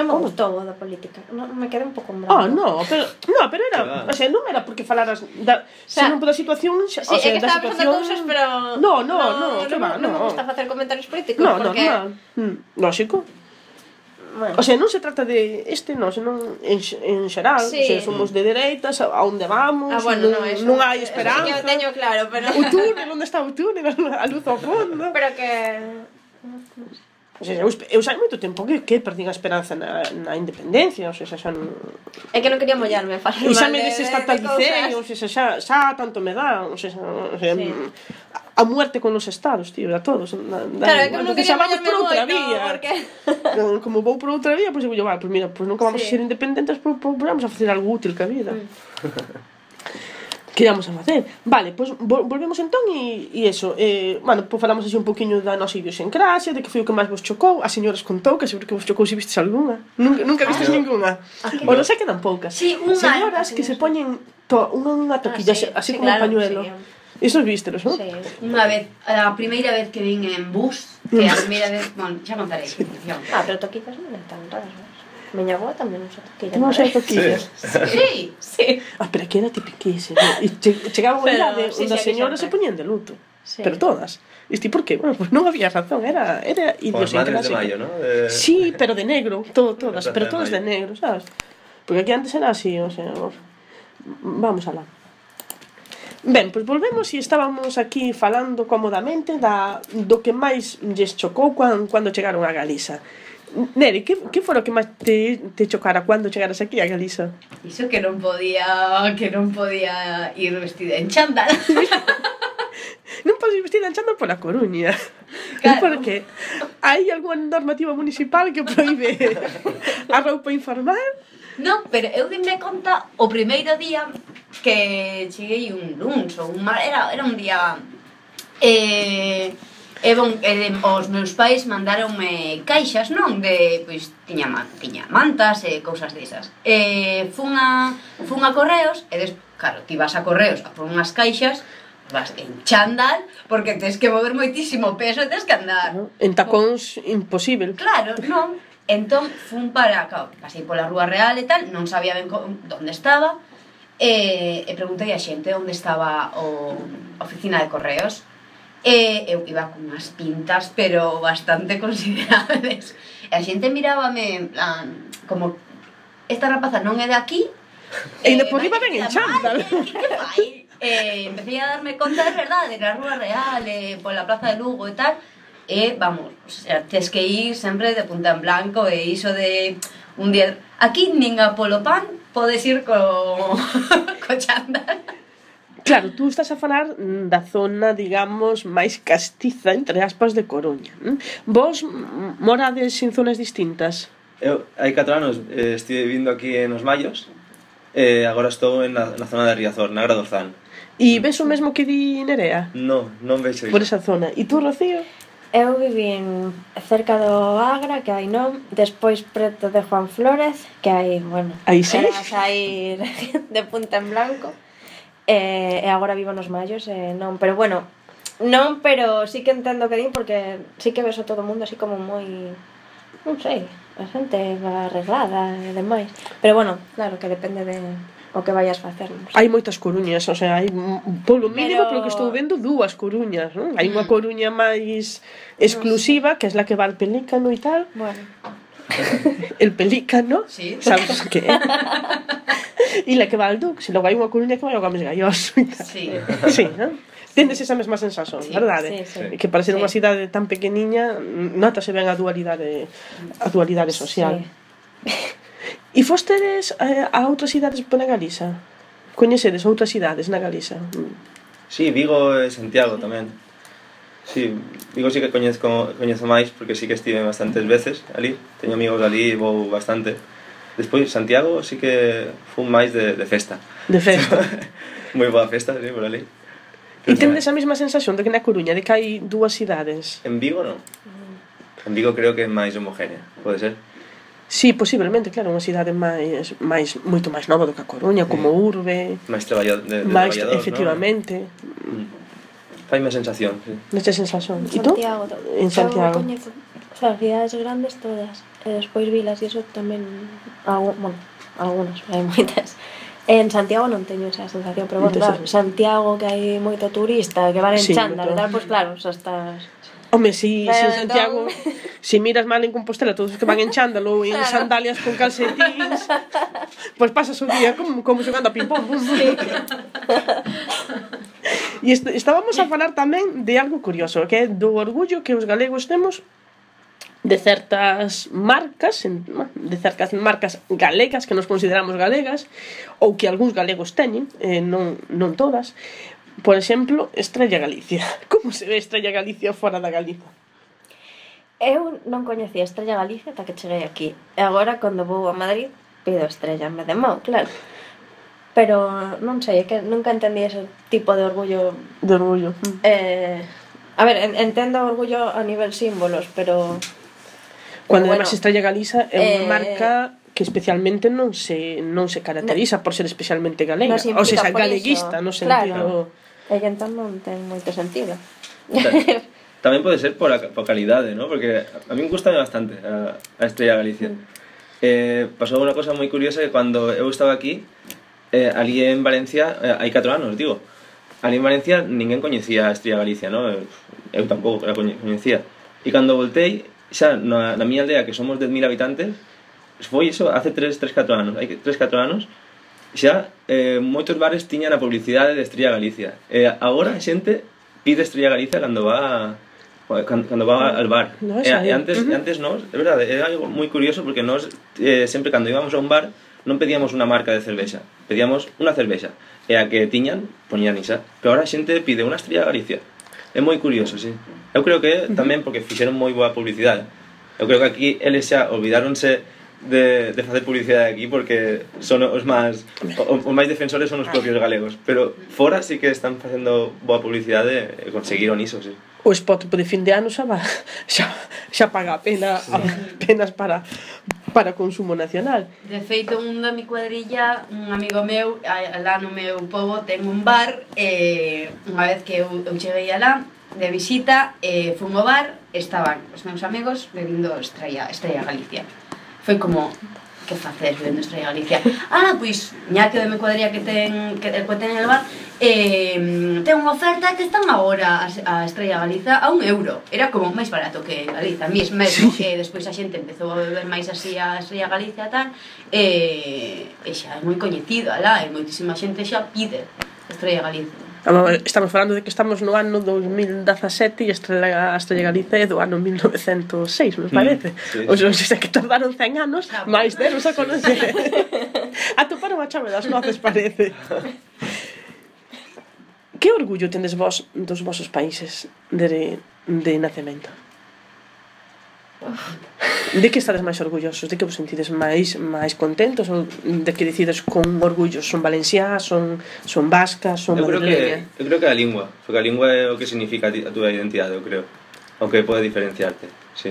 Non me gustou o da política. Non me queda un pouco mal. Ah, oh, no, pero no, pero era, o sea, non era porque falaras da o sea, senón pola situación, xa, sí, o sea, que da situación. Cousas, pero No, no, no, no, que va, no. Non me gusta facer comentarios políticos no, porque No, no, lógico. Bueno. O sea, non se trata de este, non, senón en, en xeral, sí. o sea, somos de dereitas, a onde vamos, ah, bueno, non, no, eso, non hai esperanza. Eso sí que eu teño claro, pero... O túnel, onde está o túnel, a luz ao fondo. pero que seja, eu, eu saio moito tempo que, que perdín a esperanza na, na independencia, o sea, xa non... É que non quería mollarme, falar E xa me dices tanta licei, ou seja, xa, xa tanto me dá, ou seja, o sea, sí. a, muerte con os estados, tío, a todos. Da, da, claro, é que entón, non quería mollarme por outra moito, vía. porque... Entón, como vou por outra vía, pois pues, digo, va, pois pues, mira, pois pues, nunca vamos sí. a ser independentes, pois pues, pues, vamos a facer algo útil que a vida. Mm. Que íamos a facer? Vale, pois volvemos entón e, e eso, eh, bueno, pois falamos así un poquinho da nosa idiosincrasia, de que foi o que máis vos chocou, a señora os contou, que seguro que vos chocou se vistes alguna. Nunca, nunca vistes ah, ninguna. O non sei que dan poucas. Sí, unha, Señoras que se poñen to, unha, unha ah, toquilla, ah, sí, así sí, como claro, un pañuelo. Sí. Isos vísteros, non? Sí. Unha vez, a primeira vez que vin en bus, que a mm. primeira vez, bueno, xa contarei. Sí. Ah, pero toquillas non eran tan raras, non? Miña avó tamén usa toquilla. Non usa toquillas. Sí. sí. Ah, pero que era tipiquísimo. E che, chegaba unha idade sí, onde as señoras se poñían de luto. Sí. Pero todas. Isti, por qué? Bueno, pues non había razón, era, era idiosincrásico. Pues madres de mayo, ¿no? Eh... Sí, pero de negro, todo, todas, pero todas de, de negro, ¿sabes? Porque aquí antes era así, o sea, vamos alá. Ben, pois volvemos e estábamos aquí falando comodamente da, do que máis lles chocou cando, cando chegaron a Galiza. Neri, que, que foi o que máis te, te chocara cando chegaras aquí a Galiza? Iso que non podía que non podía ir vestida en chándal. non podes ir vestida en chándal pola Coruña. Claro. Porque hai algunha normativa municipal que proíbe a roupa informal? Non, pero eu dime conta o primeiro día que cheguei un lunes ou un mar, era, era un día eh, E bon, e de, os meus pais mandaronme caixas, non? De, pois, tiña, man, tiña mantas e cousas desas. E fun a, fun a correos, e des, claro, ti vas a correos a por unhas caixas, vas en chándal, porque tens que mover moitísimo peso e tens que andar. En tacóns, imposible. Claro, non. Entón, fun para, claro, pasei pola Rúa Real e tal, non sabía ben onde estaba, e, e preguntei a xente onde estaba o, a oficina de correos, E eu iba con unhas pintas, pero bastante considerables. E a xente mirábame, en plan, como, esta rapaza non é de aquí, E eh, de por riba vai ven en chándal. Que, que fai? eh, empecé a darme conta de verdade na Rúa Real, eh, pola Plaza de Lugo e tal, e vamos, o sea, tes que ir sempre de punta en blanco e iso de un día... Aquí nin a polo pan podes ir co, co chándal. Claro, tú estás a falar da zona, digamos, máis castiza, entre aspas, de Coruña. Vos morades en zonas distintas? Eu, hai 4 anos, eh, estive vivindo aquí en Os Mayos, eh, agora estou en na, na zona de Riazor, na Gradorzán. E ves o mesmo que di Nerea? No, non vexo iso. Por esa zona. E tú, Rocío? Eu vivín cerca do Agra, que hai non, despois preto de Juan Flores, que hai, bueno, aí sí? era sair de punta en blanco e, e agora vivo nos mallos e non, pero bueno, non, pero sí que entendo que din porque sí que ves a todo o mundo así como moi non sei, a xente va arreglada e demais. Pero bueno, claro que depende de o que vayas facer. Non sei. Hai moitas coruñas, o sea, hai polo mínimo pero... polo que estou vendo dúas coruñas, non? Hai unha mm. coruña máis exclusiva, que é la que va al pelícano e tal. Bueno. El pelícano, sí. sabes que E la que va al Dux, se logo hai unha Coruña que vai ao Games Galloso. Sí. sí, ¿no? Tendes esa mesma sensación, sí, verdade? Sí, sí. Que para ser sí. unha cidade tan pequeniña notase ben a dualidade a dualidade social. Sí. E fostedes eh, a outras cidades na Galiza? Coñecedes outras cidades na Galiza? Sí, Vigo e Santiago tamén. Sí, Vigo sí que coñezco, coñezo máis porque sí que estive bastantes veces ali. Teño amigos ali e vou bastante. Despois, Santiago sí que fun máis de, de festa. De festa. Moi boa festa, sí, por ali. E tendes a mesma sensación de que na Coruña, de que hai dúas cidades? En Vigo non. En Vigo creo que é máis homogénea, pode ser? Sí, posiblemente, claro, unha cidade máis, máis moito máis nova do que a Coruña, como mm. urbe. Máis traballador, de, de máis, traballador, efectivamente. No? Mm. Fai má sensación, sí. Nesta sensación. E tú? Santiago. En Santiago. Santiago. Facilidades grandes todas, e despois vilas, e iso tamén, algún, bueno, algunhas, hai moitas. En Santiago non teño esa sensación, pero bueno, claro, Santiago que hai moito turista, que van en sí, chándal e tal, pois pues claro, xa estás... Home, si, si en Santiago, entón... si miras mal en Compostela, todos os que van en chándal ou en claro. sandalias con calcetins, pois pues pasas o día como, como xogando a ping-pong. Sí. E est estábamos a falar tamén de algo curioso, que é do orgullo que os galegos temos de certas marcas, de certas marcas galegas que nos consideramos galegas ou que algúns galegos teñen, eh, non, non todas. Por exemplo, Estrella Galicia. Como se ve Estrella Galicia fora da Galiza? Eu non coñecía Estrella Galicia ata que cheguei aquí. E agora, cando vou a Madrid, pido Estrella en vez de Mau, claro. Pero non sei, é que nunca entendí ese tipo de orgullo. De orgullo. Mm. Eh, a ver, entendo orgullo a nivel símbolos, pero Cuando bueno, además Estrella Galiza é unha eh, marca que especialmente non se non se caracteriza por ser especialmente galega, non se ou galeguista no sentido E entón non ten moito sentido. Ta- Tamén pode ser por, a, por calidade, ¿no? Porque a mí me gusta bastante a, a Estrella Galicia. Eh, pasou unha cosa moi curiosa que cando eu estaba aquí, eh, ali en Valencia, eh, hai 4 anos, digo, ali en Valencia ninguén coñecía a Estrella Galicia, ¿no? Eu, eu tampouco la coñe- coñecía. E cando voltei, xa, na, na miña aldea, que somos 10.000 habitantes, foi iso hace 3, 3 4 anos, hai 3 4 anos, xa eh, moitos bares tiñan a publicidade de Estrella Galicia. E eh, agora a xente pide Estrella Galicia cando va cando, cando va al bar. No, eh, e, eh, antes uh -huh. antes nos, é verdade, é algo moi curioso porque nós eh, sempre cando íbamos a un bar non pedíamos unha marca de cervexa, pedíamos unha cervexa. E a que tiñan, poñían isa. Pero agora a xente pide unha Estrella Galicia. É moi curioso, sí. Eu creo que tamén porque fixeron moi boa publicidade. Eu creo que aquí eles xa olvidáronse de, de facer publicidade aquí porque son os máis os, os máis defensores son os propios galegos, pero fora sí que están facendo boa publicidade e conseguiron iso, sí o spot de fin de ano xa, va, xa, xa paga a pena sí. apenas para para consumo nacional. De feito, un da mi cuadrilla, un amigo meu, alá no meu povo, ten un bar, e unha vez que eu, eu cheguei alá, de visita, e fun ao bar, estaban os meus amigos bebindo Estrella, Estrella Galicia. Foi como, que facer de Industria Galicia. Ah, pois, ña que me cuadría que ten que, eh, que ten el bar, eh, ten unha oferta que están agora a, a Estrella Galiza a un euro. Era como máis barato que Galiza, mis mesmo, sí. que despois a xente empezou a beber máis así a Estrella Galicia tal, eh, e xa é moi coñecido alá, e moitísima xente xa pide Estrella Galicia. Estamos falando de que estamos no ano 2017 e Estrela Estrella Galicia é do ano 1906, me mm, parece. Mm, sí, Os sí. Sea, que tardaron 100 anos, ah, máis denos a conocer. Sí. Atoparon a chave das noces, parece. que orgullo tendes vos dos vosos países de, de nacemento? De que estades máis orgullosos? De que vos sentides máis máis contentos? Ou de que decides con orgullo? Son valenciá, son, son vascas, son eu creo que, eu creo que a lingua. Porque a lingua é o que significa a túa identidade, eu creo. O que pode diferenciarte, sí.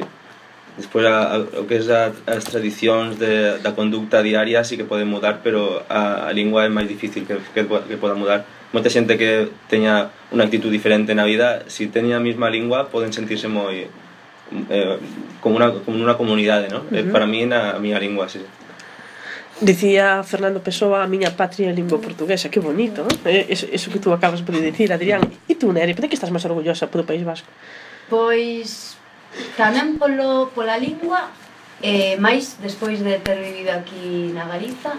Despois, a, a, o que é a, as tradicións de, da conducta diaria sí que poden mudar, pero a, a lingua é máis difícil que, que, que poda mudar. Moita xente que teña unha actitud diferente na vida, se si teña a mesma lingua, poden sentirse moi eh, como, una, como unha comunidade, ¿no? Eh, uh -huh. Para mí na a miña lingua, sí. Dicía Fernando Pessoa a miña patria é lingua portuguesa, que bonito, eh? Eso, eso que tú acabas de dicir, Adrián. E tú, Nere, por que estás máis orgullosa polo País Vasco? Pois tamén polo, pola lingua, eh, máis despois de ter vivido aquí na Galiza,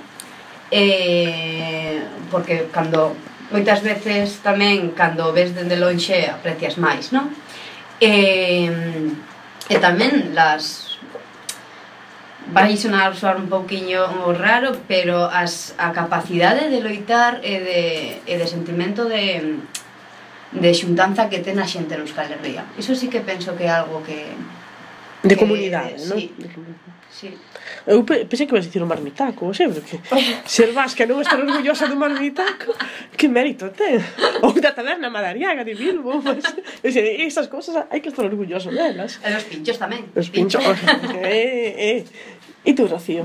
eh, porque cando moitas veces tamén cando ves dende lonxe aprecias máis, non? Eh, E tamén las vai sonar soar un pouquiño raro, pero as, a capacidade de loitar e de, e de sentimento de, de xuntanza que ten a xente en Euskal Herria. Iso sí que penso que é algo que... De que, comunidade, non? Sí, no? sí. Eu pe pensei que vas dicir un marmitaco, o sempre, que ser vasca non estar orgullosa do marmitaco, que mérito ten. Ou da taberna madariaga de Bilbo, pues, es, esas cousas hai que estar orgulloso delas. E os pinchos tamén. Os pinchos. eh, eh. E tú, Rocío?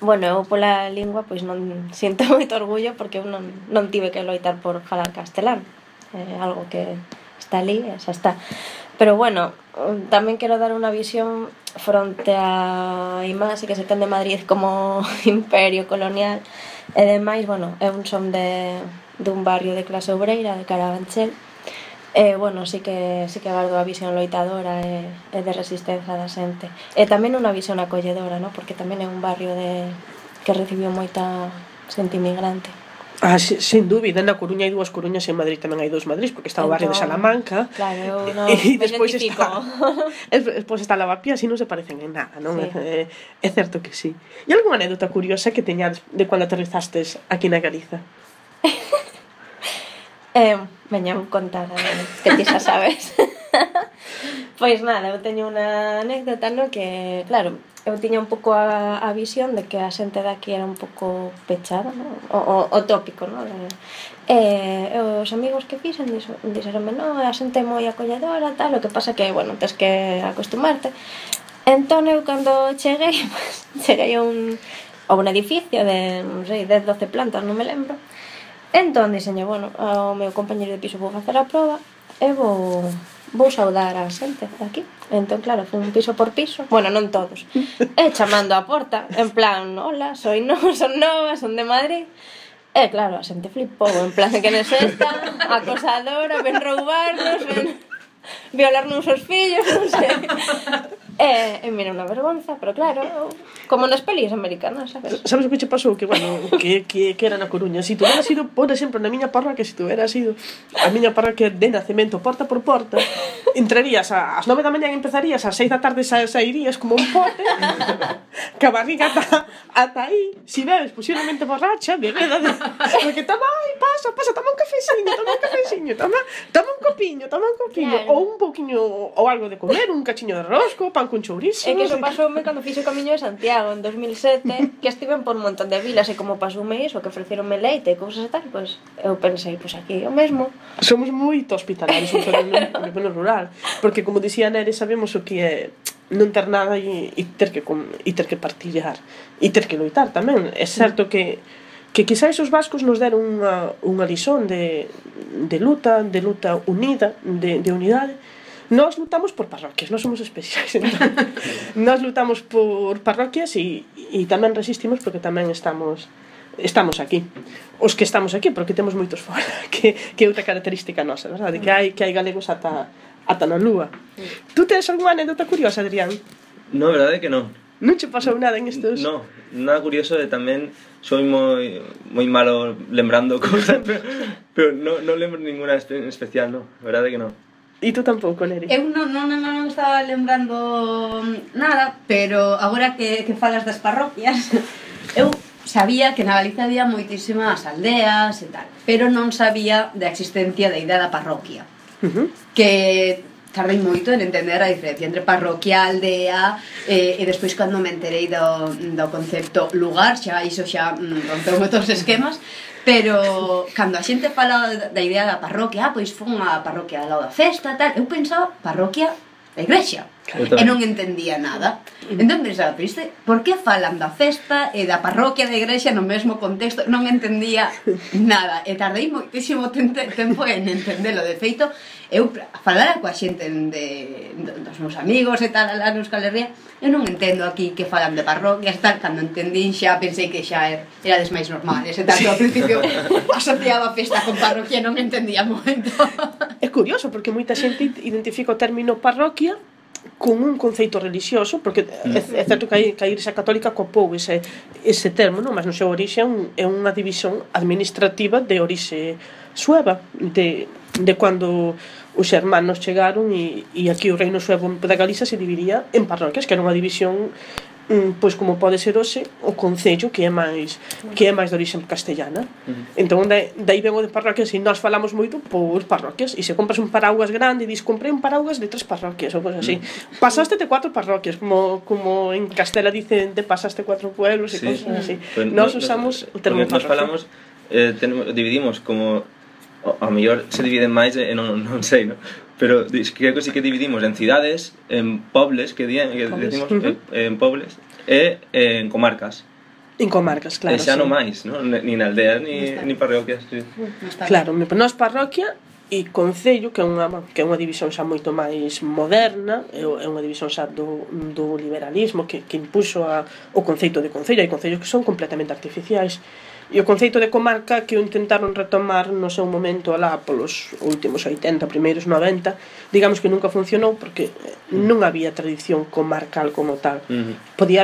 Bueno, eu pola lingua pois non sinto moito orgullo porque eu non, non tive que loitar por falar castelán. É eh, algo que está ali, xa está. Pero bueno, tamén quero dar unha visión fronte a imaxe que se ten de Madrid como imperio colonial. Eh, e demais, bueno, é un son de, dun barrio de clase obreira, de Carabanchel. E, bueno, sí que, sí que agardo a visión loitadora eh, e, e de resistencia da xente e tamén unha visión acolledora, no? porque tamén é un barrio de, que recibiu moita xente inmigrante. Ah, sen dúbida, na Coruña hai dúas Coruñas e en Madrid tamén hai dous Madrid, porque está o barrio de entón, Salamanca. Claro, no, e, e despois está despois está Lavapía, así non se parecen en nada, non? Sí. É, é certo que sí. E algunha anécdota curiosa que teñades de cando aterrizastes aquí na Galiza? eh, veña contar, que ti xa sabes. pois nada, eu teño unha anécdota no que, claro, eu tiña un pouco a, a visión de que a xente daqui era un pouco pechada, no? o, o, o tópico, no? De, eh, os amigos que fixen dixeronme, no, a xente moi acolledora, tal, o que pasa que, bueno, tens que acostumarte. Entón eu cando cheguei, cheguei a un, a un edificio de, non sei, 10, 12 plantas, non me lembro. Entón diseño, bueno, ao meu compañero de piso vou facer a proba e vou vou saudar a xente aquí. Entón, claro, fun piso por piso, bueno, non todos, e chamando a porta, en plan, hola, soy no, son nova, son de Madrid, E claro, a xente flipou, en plan, que nes esta, acosadora, ven roubarnos, ven violar nos os fillos, non sei. E, e mira, unha vergonza, pero claro, como nas pelis americanas, sabes? Sabes o que che pasou? Que, bueno, que, que, que era na Coruña. Si tuvera sido, por exemplo, na miña parroquia, se si hubieras sido a miña parroquia de nacemento porta por porta, entrarías ás nove da mañá e empezarías ás seis da tarde sa, sairías como un pote, que a barriga ata, ata aí, si bebes posiblemente borracha, bebeda de... Porque toma, ai, pasa, pasa, toma un cafeciño, toma un cafeciño toma, toma un copiño, toma un copiño, claro. ou un pouquiño ou algo de comer, un cachiño de rosco, pan con chourizo. É que eso pasoume cando fixo o camiño de Santiago en 2007, que estiven por un montón de vilas e como pasoume iso, que ofreceronme leite e cousas e tal, pois pues, eu pensei, pois pues, aquí o mesmo. Somos moito hospitalarios no pelo rural, porque como dicía Nere, sabemos o que é non ter nada e, e ter que e ter que partillar e ter que loitar tamén. É certo que que quizáis os vascos nos deron unha, unha lisón de, de luta, de luta unida, de, de unidade, Nós lutamos por parroquias, non somos especiais. Entón. Nós lutamos por parroquias e, e tamén resistimos porque tamén estamos estamos aquí. Os que estamos aquí, porque temos moitos fora, que, que é outra característica nosa, verdade? Que hai, que hai galegos ata, ata na lúa. Tú tens algunha anécdota curiosa, Adrián? No, verdade que non. Non che pasou nada en estes... No, nada curioso de tamén soy moi, moi malo lembrando cousas, pero, pero non no lembro ninguna en especial, no, a verdade que non. E tú tampouco, Neri? Eu non, non, non, non estaba lembrando nada, pero agora que, que falas das parroquias, eu sabía que na Galicia había moitísimas aldeas e tal, pero non sabía da existencia da idea da parroquia. Uh -huh. Que tardei moito en entender a diferencia entre parroquia, aldea eh, e despois cando me enterei do, do concepto lugar xa iso xa mm, rompeu moitos esquemas pero cando a xente fala da idea da parroquia ah, pois fun a parroquia ao lado da festa tal eu pensaba parroquia da igrexa e non entendía nada. Entón pensaba, pero isto, por que falan da festa e da parroquia da igrexa no mesmo contexto? Non entendía nada. E tardei moitísimo tempo en entendelo. De feito, eu falara coa xente de, dos meus amigos e tal, lá Euskal Herria, eu non entendo aquí que falan de parroquias e tal, cando entendín xa pensei que xa er, erades máis normales e tal, ao principio asociaba a festa con parroquia non entendía moito. É curioso, porque moita xente identifica o término parroquia con un conceito relixioso porque é, é certo que a, que a Igrexa Católica copou ese, ese termo, non? mas no seu orixe é, un, é unha división administrativa de orixe sueva de, de cando os hermanos chegaron e, e aquí o reino suevo da Galiza se dividía en parroquias que era unha división Mm, pois como pode ser hoxe o concello que é máis que é máis de orixe castellana. Mm. Entón de, dai vengo de parroquias e nós falamos moito por parroquias e se compras un paraguas grande e dis comprei un paraguas de tres parroquias ou cousa así. Mm. Pasaste de cuatro parroquias, como como en Castela dicen te pasaste cuatro pueblos e cousas así. Pues, nós no, usamos o termo parroquia. Nós falamos eh, tenemos, dividimos como o, a mellor se divide máis e non, non sei, non? Pero creo que sí que dividimos en cidades, en pobles, que, decimos, eh, en, en pobles, e en comarcas. En comarcas, claro. E xa sí. non máis, non? nin aldeas, ni, ni parroquias. Sí. Claro, nos parroquia e concello, que é unha, que é unha división xa moito máis moderna, é unha división xa do, do liberalismo que, que impuxo a, o conceito de concello. Hai concellos que son completamente artificiais, E o conceito de comarca que o intentaron retomar no seu momento alá polos últimos 80, primeiros 90, digamos que nunca funcionou porque non había tradición comarcal como tal. Uh -huh. Podía